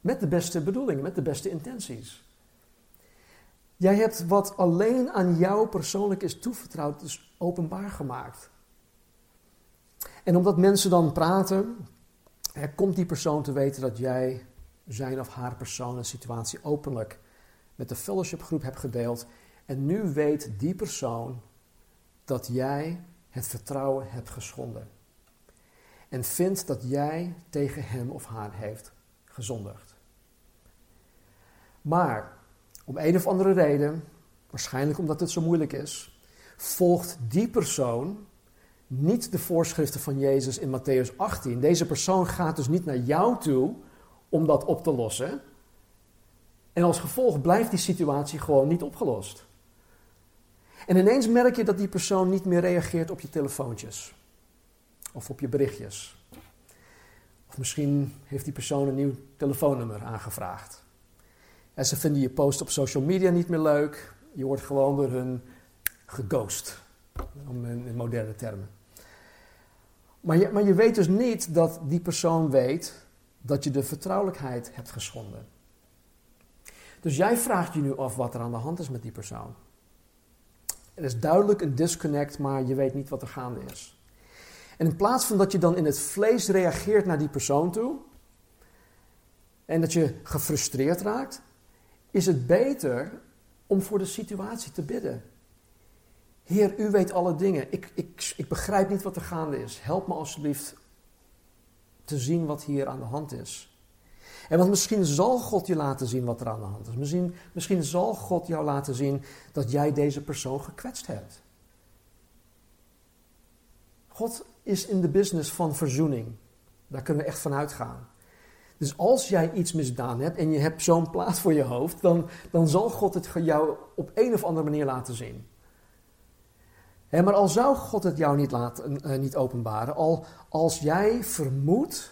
Met de beste bedoelingen, met de beste intenties. Jij hebt wat alleen aan jou persoonlijk is toevertrouwd, dus openbaar gemaakt. En omdat mensen dan praten, komt die persoon te weten dat jij zijn of haar persoon en situatie openlijk met de fellowshipgroep hebt gedeeld. En nu weet die persoon dat jij het vertrouwen hebt geschonden. En vindt dat jij tegen hem of haar heeft gezondigd. Maar om een of andere reden, waarschijnlijk omdat het zo moeilijk is, volgt die persoon niet de voorschriften van Jezus in Matthäus 18. Deze persoon gaat dus niet naar jou toe om dat op te lossen. En als gevolg blijft die situatie gewoon niet opgelost. En ineens merk je dat die persoon niet meer reageert op je telefoontjes. Of op je berichtjes. Of misschien heeft die persoon een nieuw telefoonnummer aangevraagd. En ze vinden je post op social media niet meer leuk. Je wordt gewoon door hun geghost. Om in moderne termen. Maar je, maar je weet dus niet dat die persoon weet dat je de vertrouwelijkheid hebt geschonden. Dus jij vraagt je nu af wat er aan de hand is met die persoon. Er is duidelijk een disconnect, maar je weet niet wat er gaande is. En in plaats van dat je dan in het vlees reageert naar die persoon toe, en dat je gefrustreerd raakt, is het beter om voor de situatie te bidden. Heer, u weet alle dingen. Ik, ik, ik begrijp niet wat er gaande is. Help me alsjeblieft te zien wat hier aan de hand is. En want misschien zal God je laten zien wat er aan de hand is. Misschien, misschien zal God jou laten zien dat jij deze persoon gekwetst hebt. God is in de business van verzoening. Daar kunnen we echt van uitgaan. Dus als jij iets misdaan hebt en je hebt zo'n plaat voor je hoofd, dan, dan zal God het jou op een of andere manier laten zien. maar al zou God het jou niet, laten, uh, niet openbaren, al als jij vermoedt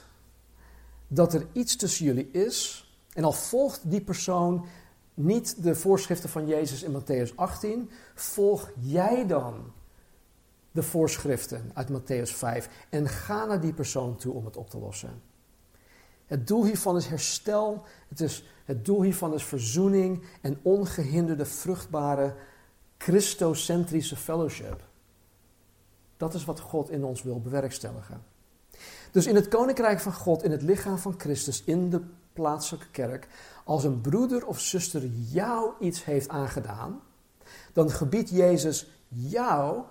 dat er iets tussen jullie is, en al volgt die persoon niet de voorschriften van Jezus in Matthäus 18, volg jij dan de voorschriften uit Matthäus 5 en ga naar die persoon toe om het op te lossen. Het doel hiervan is herstel. Het, is, het doel hiervan is verzoening en ongehinderde, vruchtbare, Christocentrische fellowship. Dat is wat God in ons wil bewerkstelligen. Dus in het koninkrijk van God, in het lichaam van Christus, in de plaatselijke kerk, als een broeder of zuster jou iets heeft aangedaan, dan gebiedt Jezus jou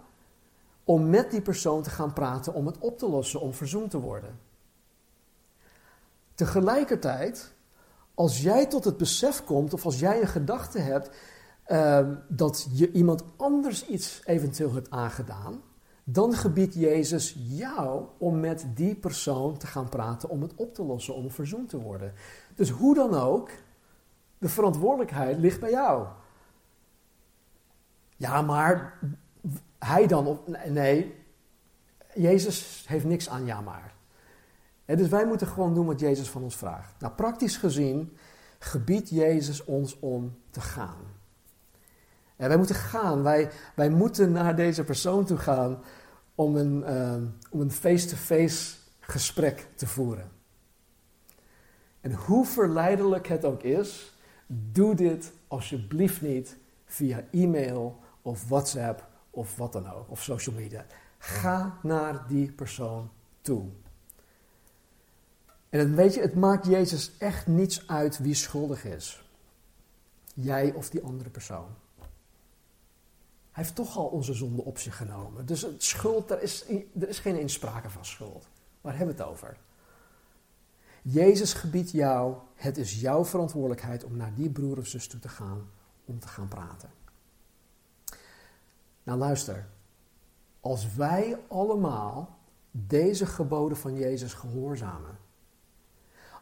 om met die persoon te gaan praten om het op te lossen, om verzoend te worden. Tegelijkertijd, als jij tot het besef komt, of als jij een gedachte hebt ehm, dat je iemand anders iets eventueel hebt aangedaan, dan gebiedt Jezus jou om met die persoon te gaan praten om het op te lossen, om verzoend te worden. Dus hoe dan ook, de verantwoordelijkheid ligt bij jou. Ja, maar hij dan. Nee, Jezus heeft niks aan ja maar dus wij moeten gewoon doen wat Jezus van ons vraagt. Nou, praktisch gezien gebiedt Jezus ons om te gaan. En wij moeten gaan, wij, wij moeten naar deze persoon toe gaan om een uh, om een face-to-face gesprek te voeren. En hoe verleidelijk het ook is, doe dit alsjeblieft niet via e-mail of WhatsApp of wat dan ook, of social media. Ga naar die persoon toe. En het, weet je, het maakt Jezus echt niets uit wie schuldig is. Jij of die andere persoon. Hij heeft toch al onze zonde op zich genomen. Dus schuld, er is, er is geen insprake van schuld. Waar hebben we het over? Jezus gebiedt jou, het is jouw verantwoordelijkheid om naar die broer of zus toe te gaan om te gaan praten. Nou luister, als wij allemaal deze geboden van Jezus gehoorzamen,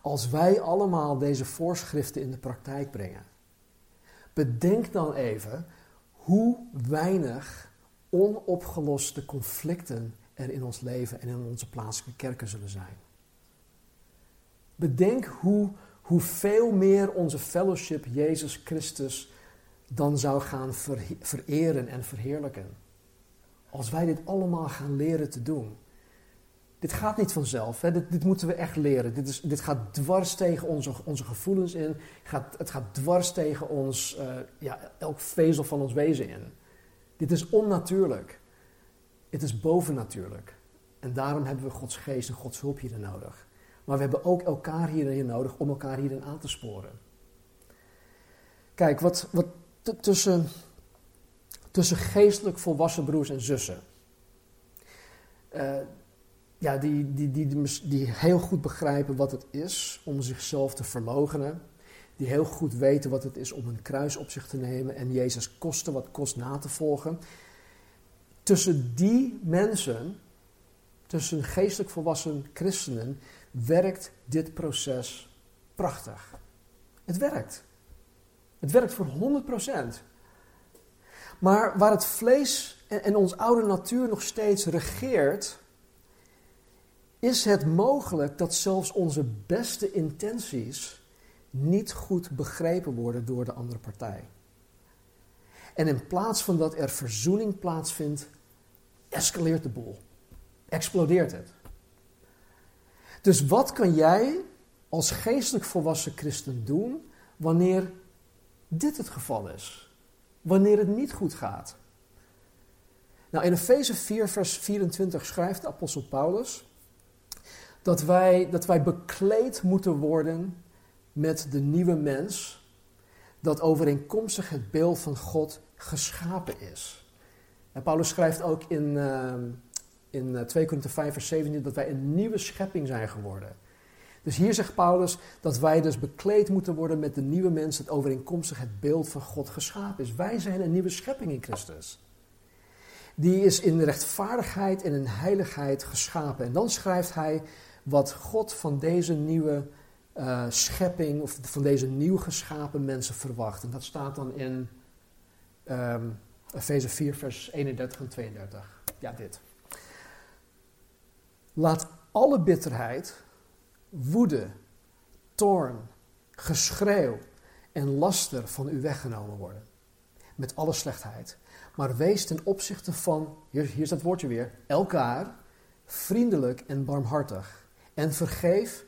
als wij allemaal deze voorschriften in de praktijk brengen, bedenk dan even hoe weinig onopgeloste conflicten er in ons leven en in onze plaatselijke kerken zullen zijn. Bedenk hoe, hoe veel meer onze fellowship Jezus Christus dan zou gaan vereren en verheerlijken. Als wij dit allemaal gaan leren te doen. Dit gaat niet vanzelf, hè? Dit, dit, moeten we echt leren. Dit, is, dit gaat dwars tegen onze, onze gevoelens in. Gaat, het gaat dwars tegen ons, uh, ja, elk vezel van ons wezen in. Dit is onnatuurlijk. Het is bovennatuurlijk. En daarom hebben we Gods geest en Gods hulp hierin nodig. Maar we hebben ook elkaar hierin nodig om elkaar hierin aan te sporen. Kijk, wat, wat tussen, tussen geestelijk volwassen broers en zussen. Uh, ja, die, die, die, die, heel goed begrijpen wat het is om zichzelf te verloochenen. Die heel goed weten wat het is om een kruis op zich te nemen en Jezus kosten wat kost na te volgen. Tussen die mensen, tussen geestelijk volwassen christenen, werkt dit proces prachtig. Het werkt. Het werkt voor 100%. Maar waar het vlees en, en ons oude natuur nog steeds regeert, is het mogelijk dat zelfs onze beste intenties niet goed begrepen worden door de andere partij. En in plaats van dat er verzoening plaatsvindt, escaleert de boel. Explodeert het. Dus wat kan jij als geestelijk volwassen christen doen wanneer dit het geval is? Wanneer het niet goed gaat? Nou, in Efeze 4, vers 24 schrijft de apostel Paulus dat wij, dat wij bekleed moeten worden met de nieuwe mens, dat overeenkomstig het beeld van God geschapen is. En Paulus schrijft ook in, uh, in 2 Korinther 5 vers 17 dat wij een nieuwe schepping zijn geworden. Dus hier zegt Paulus dat wij dus bekleed moeten worden met de nieuwe mens, dat overeenkomstig het beeld van God geschapen is. Wij zijn een nieuwe schepping in Christus. Die is in rechtvaardigheid en in heiligheid geschapen. En dan schrijft hij wat God van deze nieuwe uh, schepping, of van deze nieuw geschapen mensen verwacht. En dat staat dan in um, Efeze 4, vers 31 en 32. Ja, dit. Laat alle bitterheid, woede, toorn, geschreeuw en laster van u weggenomen worden. Met alle slechtheid. Maar wees ten opzichte van, hier, hier is dat woordje weer, elkaar vriendelijk en barmhartig en vergeef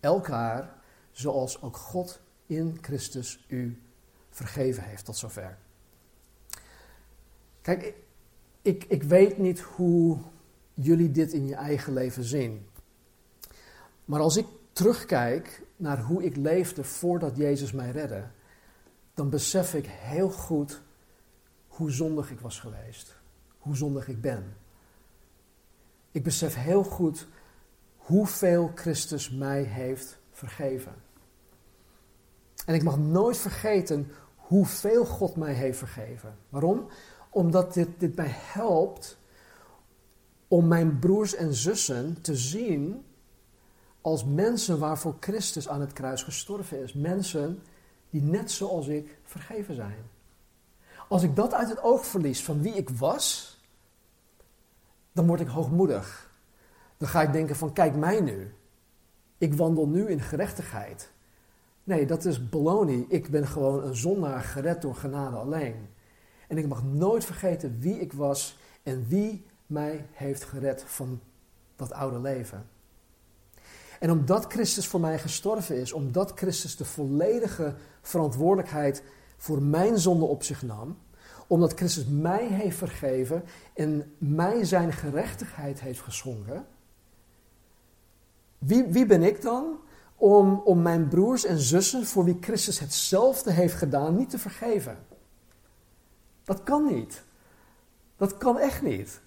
elkaar zoals ook God in Christus u vergeven heeft tot zover. Kijk, ik, ik weet niet hoe jullie dit in je eigen leven zien. Maar als ik terugkijk naar hoe ik leefde voordat Jezus mij redde, dan besef ik heel goed hoe zondig ik was geweest. Hoe zondig ik ben. Ik besef heel goed hoeveel Christus mij heeft vergeven. En ik mag nooit vergeten hoeveel God mij heeft vergeven. Waarom? Omdat dit, dit mij helpt om mijn broers en zussen te zien als mensen waarvoor Christus aan het kruis gestorven is. Mensen die net zoals ik vergeven zijn. Als ik dat uit het oog verlies van wie ik was, dan word ik hoogmoedig. Dan ga ik denken van kijk mij nu. Ik wandel nu in gerechtigheid. Nee, dat is baloney. Ik ben gewoon een zondaar gered door genade alleen. En ik mag nooit vergeten wie ik was en wie mij heeft gered van dat oude leven. En omdat Christus voor mij gestorven is, omdat Christus de volledige verantwoordelijkheid voor mijn zonde op zich nam, omdat Christus mij heeft vergeven en mij zijn gerechtigheid heeft geschonken, wie, wie ben ik dan om, om mijn broers en zussen voor wie Christus hetzelfde heeft gedaan niet te vergeven? Dat kan niet. Dat kan echt niet.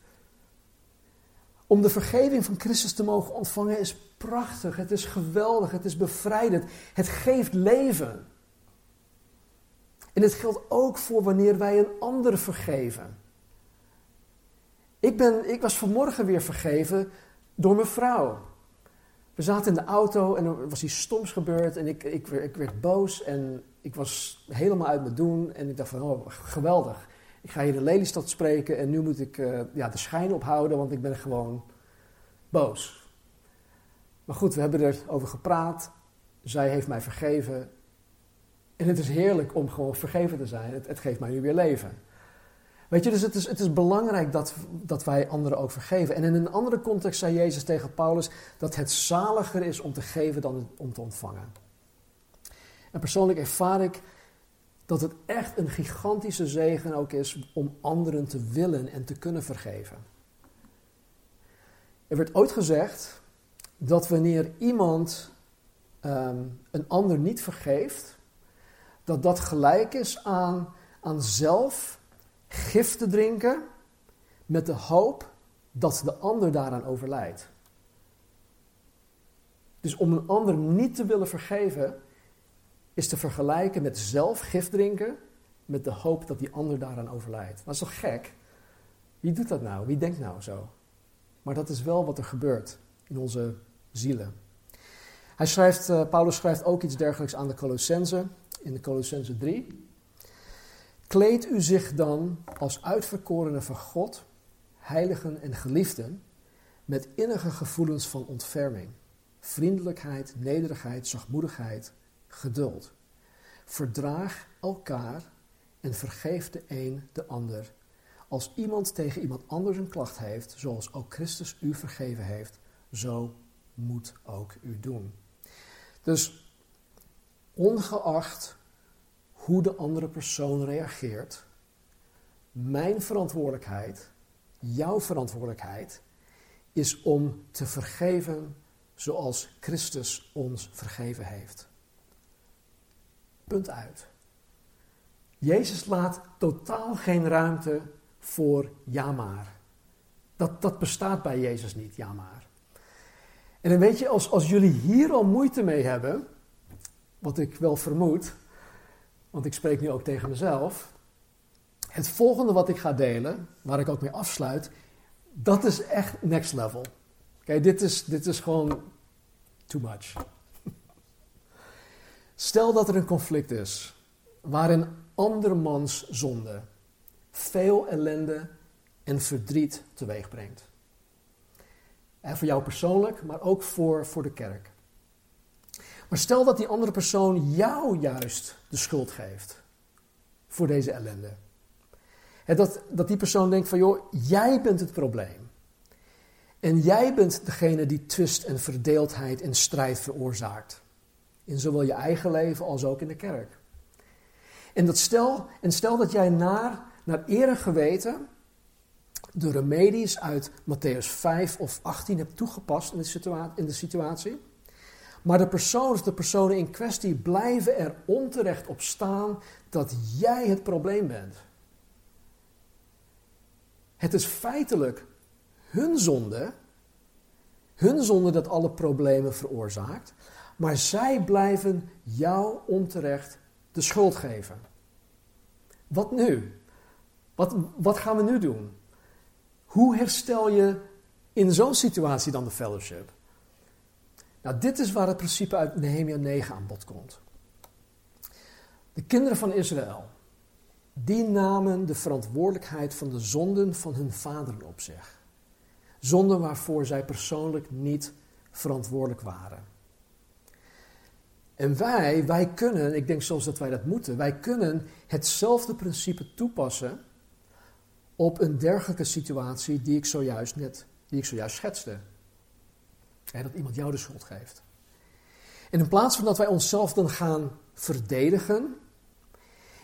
Om de vergeving van Christus te mogen ontvangen is prachtig, het is geweldig, het is bevrijdend, het geeft leven. En dit geldt ook voor wanneer wij een ander vergeven. Ik, ben, ik was vanmorgen weer vergeven door mijn vrouw. We zaten in de auto en er was iets stoms gebeurd en ik, ik, ik werd boos en ik was helemaal uit mijn doen. En ik dacht van, oh, geweldig. Ik ga hier in Lelystad spreken en nu moet ik uh, ja, de schijn ophouden, want ik ben gewoon boos. Maar goed, we hebben erover gepraat. Zij heeft mij vergeven. En het is heerlijk om gewoon vergeven te zijn. Het, het geeft mij nu weer leven. Weet je, dus het is, het is belangrijk dat, dat wij anderen ook vergeven. En in een andere context zei Jezus tegen Paulus dat het zaliger is om te geven dan om te ontvangen. En persoonlijk ervaar ik dat het echt een gigantische zegen ook is om anderen te willen en te kunnen vergeven. Er werd ooit gezegd dat wanneer iemand ehm, een ander niet vergeeft, dat dat gelijk is aan, aan zelf gif te drinken met de hoop dat de ander daaraan overlijdt. Dus om een ander niet te willen vergeven, is te vergelijken met zelf gif drinken met de hoop dat die ander daaraan overlijdt. Dat is toch gek? Wie doet dat nou? Wie denkt nou zo? Maar dat is wel wat er gebeurt in onze zielen. Hij schrijft, uh, Paulus schrijft ook iets dergelijks aan de Colossense in de Colossense 3. Kleed u zich dan als uitverkorenen van God, heiligen en geliefden, met innige gevoelens van ontferming, vriendelijkheid, nederigheid, zachtmoedigheid, geduld. Verdraag elkaar en vergeef de een de ander. Als iemand tegen iemand anders een klacht heeft, zoals ook Christus u vergeven heeft, zo moet ook u doen. Dus ongeacht hoe de andere persoon reageert, mijn verantwoordelijkheid, jouw verantwoordelijkheid, is om te vergeven zoals Christus ons vergeven heeft. Punt uit. Jezus laat totaal geen ruimte voor ja maar. Dat, dat bestaat bij Jezus niet, ja maar. En dan weet je, als, als jullie hier al moeite mee hebben, wat ik wel vermoed, want ik spreek nu ook tegen mezelf. Het volgende wat ik ga delen, waar ik ook mee afsluit, dat is echt next level. Oké, dit, is, dit is gewoon too much. Stel dat er een conflict is waarin andermans zonde veel ellende en verdriet teweeg brengt. En voor jou persoonlijk, maar ook voor, voor de kerk. Maar stel dat die andere persoon jou juist de schuld geeft voor deze ellende. En dat, dat die persoon denkt van joh, jij bent het probleem. En jij bent degene die twist en verdeeldheid en strijd veroorzaakt. In zowel je eigen leven als ook in de kerk. En, dat stel, en stel dat jij naar, naar ere geweten de remedies uit Matthäus 5 of 18 hebt toegepast in de, in de situatie. Maar de persoon de personen in kwestie blijven er onterecht op staan dat jij het probleem bent. Het is feitelijk hun zonde, hun zonde dat alle problemen veroorzaakt, maar zij blijven jou onterecht de schuld geven. Wat nu? Wat, wat gaan we nu doen? Hoe herstel je in zo'n situatie dan de fellowship? Nou, dit is waar het principe uit Nehemia 9 aan bod komt. De kinderen van Israël, die namen de verantwoordelijkheid van de zonden van hun vaderen op zich. Zonden waarvoor zij persoonlijk niet verantwoordelijk waren. En wij, wij kunnen, ik denk zelfs dat wij dat moeten, wij kunnen hetzelfde principe toepassen op een dergelijke situatie die ik zojuist net, die ik zojuist schetste dat iemand jou de schuld geeft. En in plaats van dat wij onszelf dan gaan verdedigen,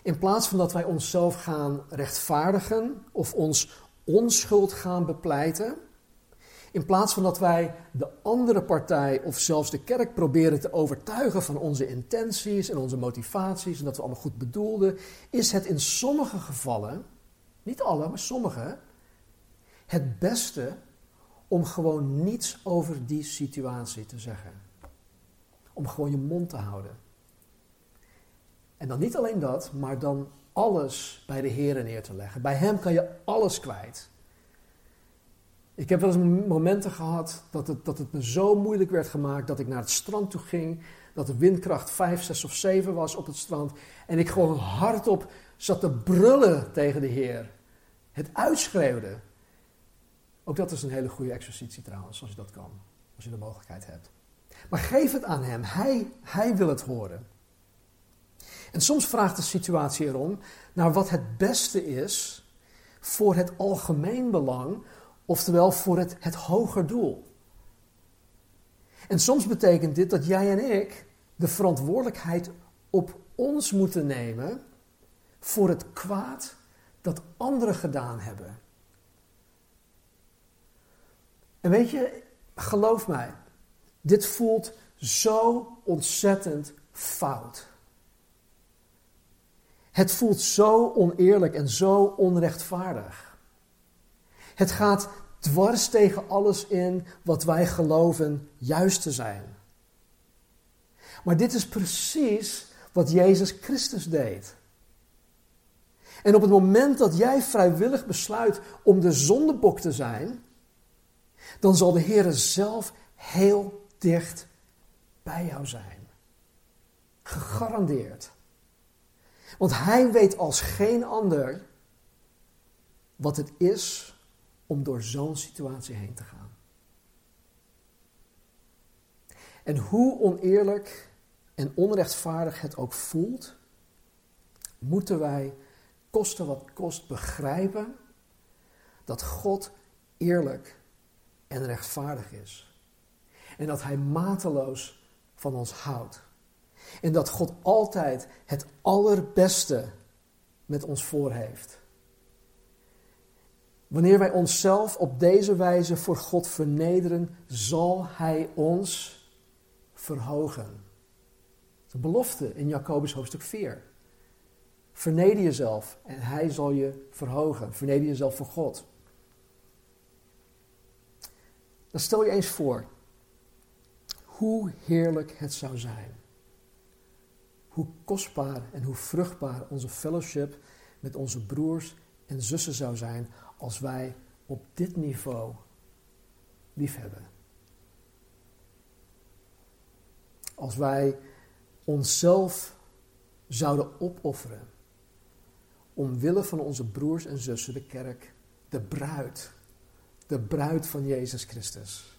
in plaats van dat wij onszelf gaan rechtvaardigen of ons onschuld gaan bepleiten, in plaats van dat wij de andere partij of zelfs de kerk proberen te overtuigen van onze intenties en onze motivaties en dat we allemaal goed bedoelden, is het in sommige gevallen, niet alle, maar sommige, het beste om gewoon niets over die situatie te zeggen. Om gewoon je mond te houden. En dan niet alleen dat, maar dan alles bij de Heer neer te leggen. Bij Hem kan je alles kwijt. Ik heb wel eens momenten gehad dat het, dat het me zo moeilijk werd gemaakt dat ik naar het strand toe ging. Dat de windkracht 5, 6 of 7 was op het strand. En ik gewoon hardop zat te brullen tegen de Heer. Het uitschreeuwde. Ook dat is een hele goede exercitie trouwens, als je dat kan. Als je de mogelijkheid hebt. Maar geef het aan Hem. Hij, hij wil het horen. En soms vraagt de situatie erom naar wat het beste is voor het algemeen belang, oftewel voor het, het hoger doel. En soms betekent dit dat jij en ik de verantwoordelijkheid op ons moeten nemen voor het kwaad dat anderen gedaan hebben. Weet je, geloof mij, dit voelt zo ontzettend fout. Het voelt zo oneerlijk en zo onrechtvaardig. Het gaat dwars tegen alles in wat wij geloven juist te zijn. Maar dit is precies wat Jezus Christus deed. En op het moment dat jij vrijwillig besluit om de zondebok te zijn, dan zal de Heer zelf heel dicht bij jou zijn. Gegarandeerd. Want hij weet als geen ander wat het is om door zo'n situatie heen te gaan. En hoe oneerlijk en onrechtvaardig het ook voelt, moeten wij, koste wat kost, begrijpen dat God eerlijk en rechtvaardig is. En dat Hij mateloos van ons houdt. En dat God altijd het allerbeste met ons voor heeft. Wanneer wij onszelf op deze wijze voor God vernederen, zal Hij ons verhogen. De belofte in Jacobus hoofdstuk 4. Verneder jezelf en Hij zal je verhogen. Verneder jezelf voor God. Stel je eens voor hoe heerlijk het zou zijn hoe kostbaar en hoe vruchtbaar onze fellowship met onze broers en zussen zou zijn als wij op dit niveau liefhebben. Als wij onszelf zouden opofferen omwille van onze broers en zussen, de kerk, de bruid, de bruid van Jezus Christus.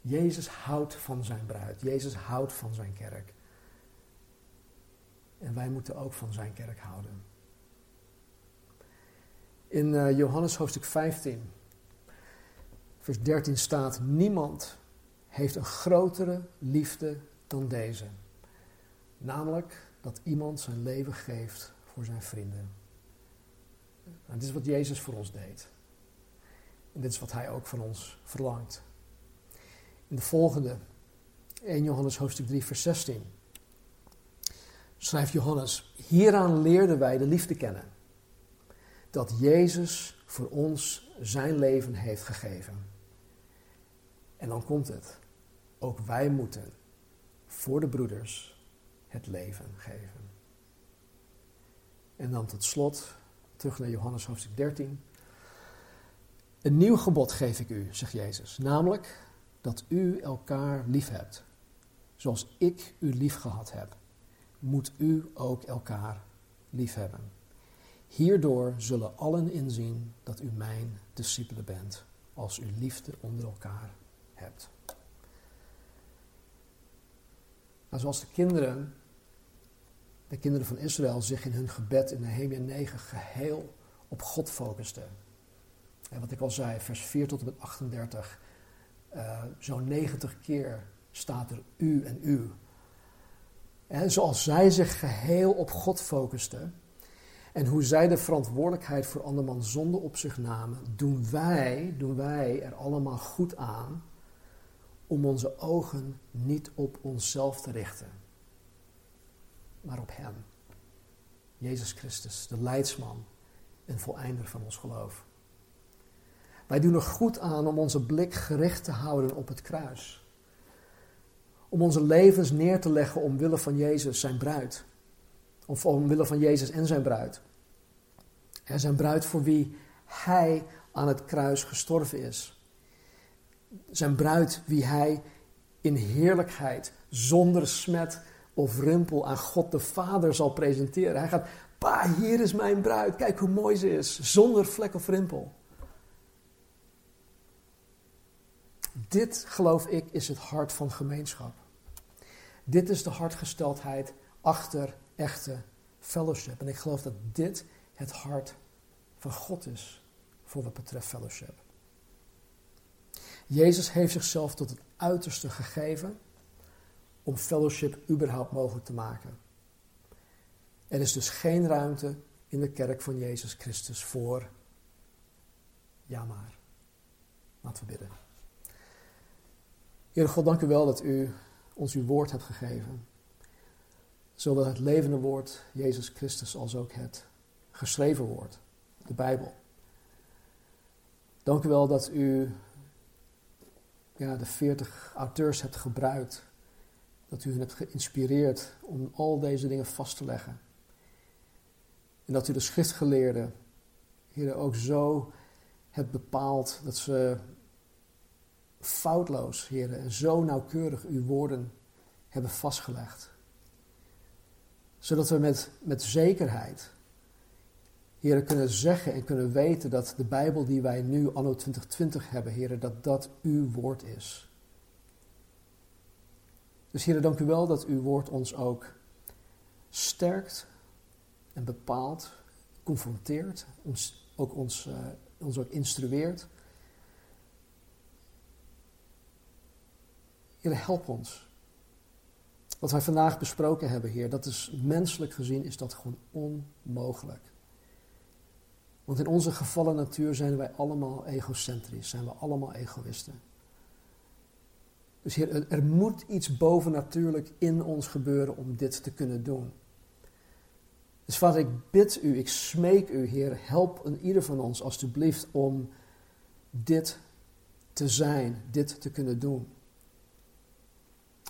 Jezus houdt van zijn bruid. Jezus houdt van zijn kerk. En wij moeten ook van zijn kerk houden. In uh, Johannes hoofdstuk 15, vers 13 staat: Niemand heeft een grotere liefde dan deze. Namelijk dat iemand zijn leven geeft voor zijn vrienden. En dit is wat Jezus voor ons deed. En dit is wat hij ook van ons verlangt. In de volgende, 1 Johannes hoofdstuk 3, vers 16 schrijft Johannes, hieraan leerden wij de liefde kennen. Dat Jezus voor ons zijn leven heeft gegeven. En dan komt het. Ook wij moeten voor de broeders het leven geven. En dan tot slot, terug naar Johannes hoofdstuk 13. Een nieuw gebod geef ik u, zegt Jezus, namelijk dat u elkaar lief hebt, zoals ik u lief gehad heb moet u ook elkaar liefhebben. Hierdoor zullen allen inzien dat u mijn discipelen bent, als u liefde onder elkaar hebt. Nou, zoals de kinderen, de kinderen van Israël, zich in hun gebed in Nehemia 9 geheel op God focusten. En wat ik al zei, vers 4 tot en met 38, uh, zo'n 90 keer staat er u en u en zoals zij zich geheel op God focusten en hoe zij de verantwoordelijkheid voor andermans zonde op zich namen, doen wij, doen wij er allemaal goed aan om onze ogen niet op onszelf te richten, maar op Hem. Jezus Christus, de leidsman en voleinder van ons geloof. Wij doen er goed aan om onze blik gericht te houden op het kruis om onze levens neer te leggen omwille van Jezus, zijn bruid. Of omwille van Jezus en zijn bruid. En zijn bruid voor wie hij aan het kruis gestorven is. Zijn bruid wie hij in heerlijkheid, zonder smet of rimpel aan God de Vader zal presenteren. Hij gaat, pa, hier is mijn bruid, kijk hoe mooi ze is, zonder vlek of rimpel. Dit, geloof ik, is het hart van gemeenschap. Dit is de hartgesteldheid achter echte fellowship. En ik geloof dat dit het hart van God is voor wat betreft fellowship. Jezus heeft zichzelf tot het uiterste gegeven om fellowship überhaupt mogelijk te maken. Er is dus geen ruimte in de kerk van Jezus Christus voor ja maar. Laten we bidden. Heer God, dank u wel dat u ons uw woord hebt gegeven. Zowel het levende woord, Jezus Christus, als ook het geschreven woord, de Bijbel. Dank u wel dat u ja, de veertig auteurs hebt gebruikt. Dat u hen hebt geïnspireerd om al deze dingen vast te leggen. En dat u de schriftgeleerden, hier ook zo hebt bepaald dat ze foutloos, heren, en zo nauwkeurig uw woorden hebben vastgelegd. Zodat we met, met zekerheid, heren, kunnen zeggen en kunnen weten dat de Bijbel die wij nu anno 2020 hebben, heren, dat dat uw woord is. Dus heren, dank u wel dat uw woord ons ook sterkt en bepaalt, confronteert, ons ook, ons, uh, ons ook instrueert Heer, help ons. Wat wij vandaag besproken hebben, Heer, dat is menselijk gezien is dat gewoon onmogelijk. Want in onze gevallen natuur zijn wij allemaal egocentrisch, zijn we allemaal egoïsten. Dus Heer, er moet iets bovennatuurlijk in ons gebeuren om dit te kunnen doen. Dus vader, ik bid u, ik smeek u, Heer, help een ieder van ons alstublieft om dit te zijn, dit te kunnen doen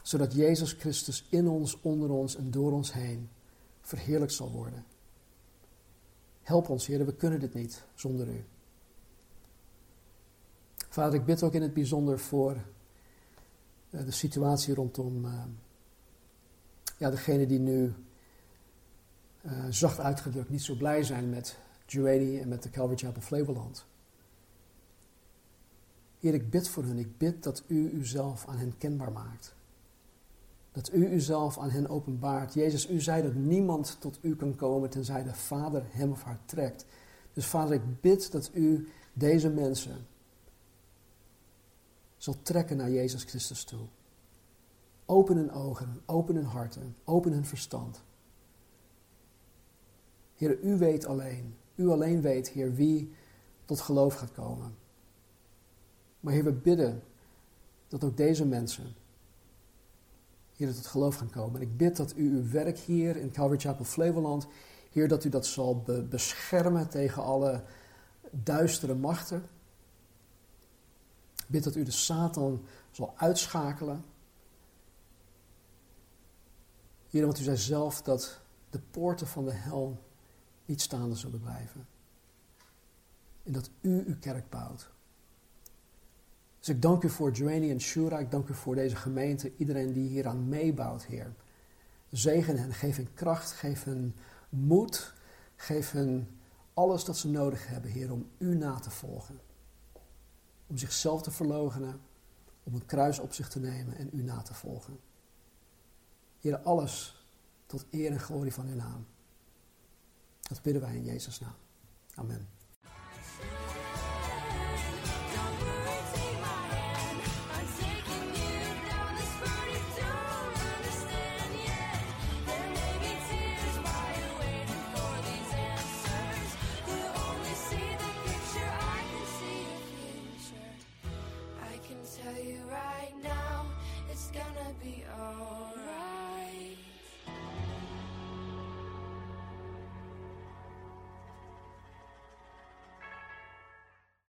zodat Jezus Christus in ons, onder ons en door ons heen verheerlijkt zal worden. Help ons, Heer, we kunnen dit niet zonder U. Vader, ik bid ook in het bijzonder voor uh, de situatie rondom uh, ja, degene die nu uh, zacht uitgedrukt niet zo blij zijn met Juweli en met de Calvary Chapel Flevoland. Heer, ik bid voor hun. Ik bid dat u uzelf aan hen kenbaar maakt. Dat u uzelf aan hen openbaart. Jezus, u zei dat niemand tot u kan komen tenzij de Vader hem of haar trekt. Dus Vader, ik bid dat u deze mensen zal trekken naar Jezus Christus toe. Open hun ogen, open hun harten, open hun verstand. Heer, u weet alleen, u alleen weet, Heer, wie tot geloof gaat komen. Maar Heer, we bidden dat ook deze mensen Heer, dat het geloof gaan komen. En ik bid dat u uw werk hier in Calvary Chapel Flevoland, Heer, dat u dat zal beschermen tegen alle duistere machten. Ik bid dat u de Satan zal uitschakelen. Heer, want u zei zelf dat de poorten van de hel niet staande zullen blijven. En dat u uw kerk bouwt. Dus ik dank u voor Joanie en Shura. Ik dank u voor deze gemeente. Iedereen die hieraan meebouwt, Heer. Zegen hen. Geef hen kracht. Geef hen moed. Geef hen alles dat ze nodig hebben, Heer, om u na te volgen. Om zichzelf te verloochenen. Om een kruis op zich te nemen en u na te volgen. Heer, alles tot eer en glorie van uw naam. Dat bidden wij in Jezus' naam. Amen.